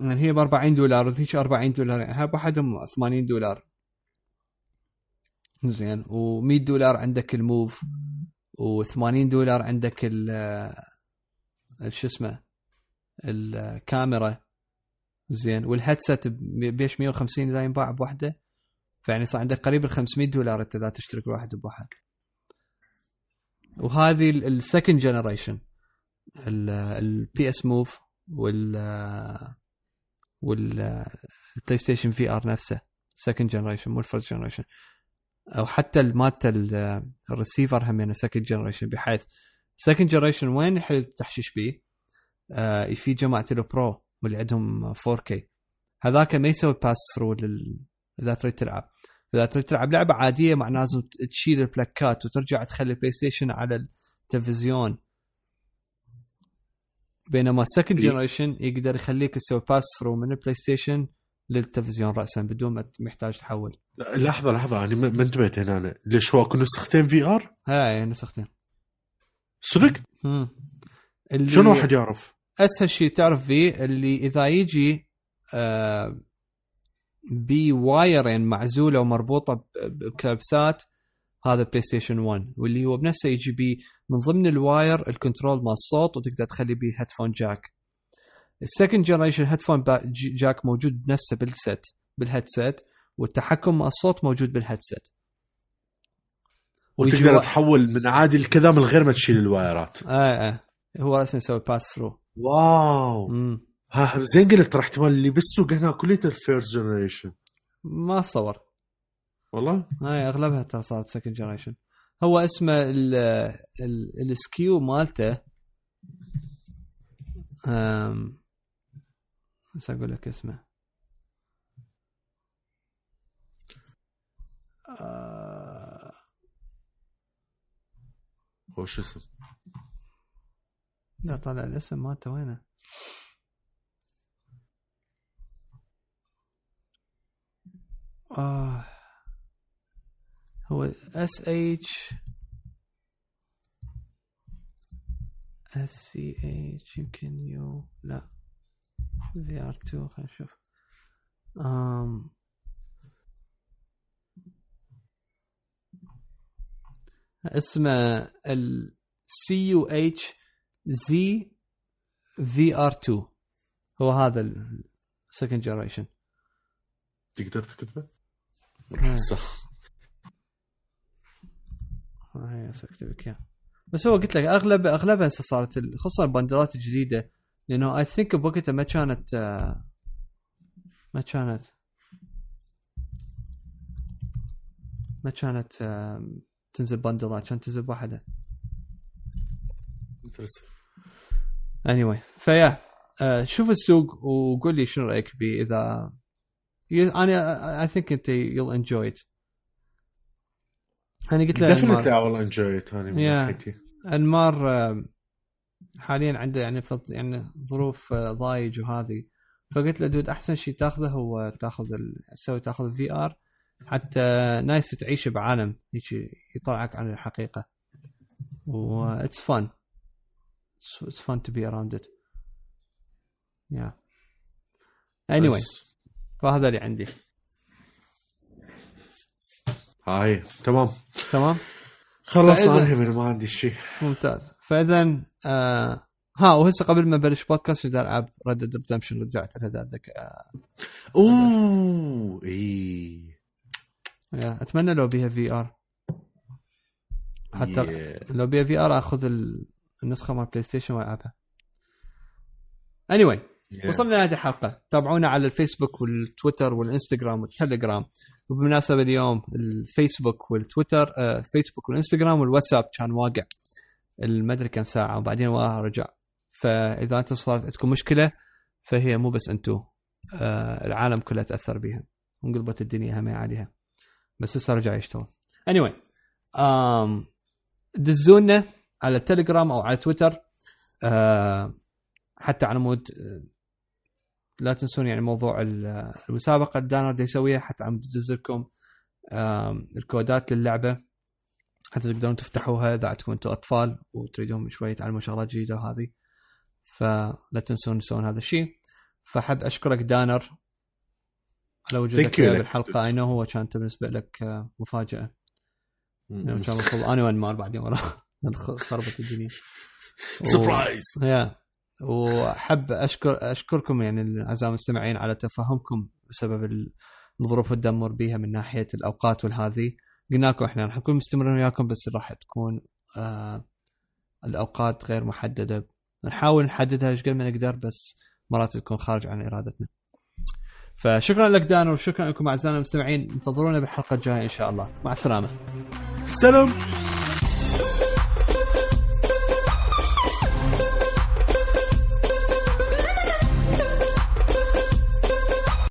Speaker 1: يعني هي ب 40 دولار وذيك 40 دولار يعني بواحدهم 80 دولار. زين. و100 دولار عندك الموف و80 دولار عندك ال شو اسمه الكاميرا زين. وال headset بيش 150 إذا ينباع بوحدة. فيعني صار عندك قريب ال 500 دولار انت إذا تشترك واحد بواحد. وهذه ال second generation ال PS Move وال وال PlayStation VR نفسه. second generation مو ال first generation أو حتى مالت الريسيفر هم second generation بحيث second generation وين يحل التحشيش بيه؟ آه في جماعة ال Pro واللي عندهم 4K هذاك ما يسوي pass through إذا تريد تلعب إذا تريد تلعب لعبة عادية مع لازم تشيل ال plug ات وترجع تخلي ال PlayStation على التلفزيون بينما ال second
Speaker 2: إيه.
Speaker 1: generation يقدر يخليك تسوي pass through من ال PlayStation للتلفزيون راسا بدون ما محتاج تحول
Speaker 2: لحظة لحظة أنا ما انتبهت هنا أنا. ليش هو اكو نسختين VR؟
Speaker 1: هاي نسختين
Speaker 2: صدق؟ شلون واحد يعرف؟
Speaker 1: أسهل شيء تعرف فيه اللي إذا يجي آه ب wire ين معزولة ومربوطة بكلبسات هذا PlayStation 1 واللي هو بنفسه يجي بي من ضمن ال wire ال control مال الصوت وتقدر تخلي بيه headphone jack ال second generation headphone jack موجود بنفسه بالست بال headset والتحكم مع الصوت موجود بال headset
Speaker 2: وتقدر تحول من عادي لكذا من غير ما تشيل ال
Speaker 1: wire ات. آه آه. هو راسا يسوي pass through
Speaker 2: wow. ها زين قلت ترى احتمال اللي بالسوق هنا كليته ال first generation
Speaker 1: ما اتصور
Speaker 2: والله؟
Speaker 1: هاي أغلبها ترى صارت second generation هو اسمه ال ال ال SKU مالته. أم بس أقول لك اسمه. آه،
Speaker 2: هو شو اسم
Speaker 1: لا طالع الاسم مالته وينه؟ آه. هو S H S C H يمكن U لا. VR 2 خلينا نشوف. um, اسمه ال C U H Z VR 2 هو هذا ال second generation
Speaker 2: تقدر تكتبه؟
Speaker 1: هاي اكتب لك بس هو قلت لك اغلب أغلبها هسه صارت خصوصا البندلات الجديدة. لأنه اي ثينك بوقتها ما كانت آه، ما كانت ما كانت آه، تنزل بندلات كانت تنزل بواحدة.
Speaker 2: Interesting.
Speaker 1: anyway فيا آه، شوف السوق وقول لي شنو رأيك بيه إذا أنا اي ثينك انت يل انجوي ات أنا قلت له
Speaker 2: Definitely I will enjoy it. هاني من. ناحيتي
Speaker 1: انمار حاليا عنده يعني فض يعني ظروف آه، ضايج وهذه. فقلت له dude أحسن شيء تاخذه هو تاخذ ال- تسوي تاخذ ال VR حتى nice تعيش بعالم. هيك يطلعك عن الحقيقة. و it's fun it's fun to be around it yeah anyway.
Speaker 2: بس.
Speaker 1: فهذا اللي عندي.
Speaker 2: هاي تمام.
Speaker 1: تمام؟
Speaker 2: خلصنا من ما عندي شيء.
Speaker 1: ممتاز. فاذا آه ها وهسه قبل ما ابلش بودكاست بدي العب Red Dead Redemption رجعت لها دردك آه
Speaker 2: أوه
Speaker 1: إي. أتمنى لو بيها في ار حتى
Speaker 2: Yeah.
Speaker 1: لو بيها VR آخذ ال- النسخة مال بلاي ستيشن وألعبها. Anyway.
Speaker 2: Yeah.
Speaker 1: وصلنا لهذه الحلقة. تابعونا على الفيسبوك والتويتر والإنستغرام والتليجرام. وبالمناسبة اليوم الفيسبوك والتويتر آه فيسبوك والإنستغرام والواتساب كان واقع. ما ادري كم ساعة وبعدين وراها رجع. فإذا أنتم صارت عندكم مشكلة فهي مو بس أنتم آه العالم كله تأثر بها انقلبت الدنيا هم عليها. بس لسه رجع يشتغل. Anyway um, دزونا على التليجرام أو على تويتر آه حتى على مود لا تنسون يعني موضوع ال- المسابقة اللي دانر دا يسويها حتى عم تدز لكم الكودات للعبة. حتى تقدرون تفتحوها إذا عندكم أنتم أطفال وتريدون شوية تعلموا شغلات جديدة وهذه. فلا تنسون تسوون هذا الشيء. فحب أشكرك دانر على وجودك. بالحلقة I know هو كانت بالنسبة لك آه،
Speaker 2: مفاجأة.
Speaker 1: إن شاء الله أنا وانمار بعدين وراه خربت الدنيا.
Speaker 2: سربرايز
Speaker 1: يا وحب اشكر أشكركم يعني الاعزاء المستمعين على تفهمكم بسبب ال- الظروف اللي تدمر بيها من ناحية الأوقات والهذه. قلنا لكم إحنا راح نكون مستمرين وياكم بس راح تكون آه الأوقات غير محددة. نحاول نحددها إيش قد ما نقدر بس مرات تكون خارج عن إرادتنا. فشكرا لك دان وشكرا لكم اعزائنا المستمعين. انتظرونا بالحلقة الجاية إن شاء الله. مع السلامة.
Speaker 2: سلام.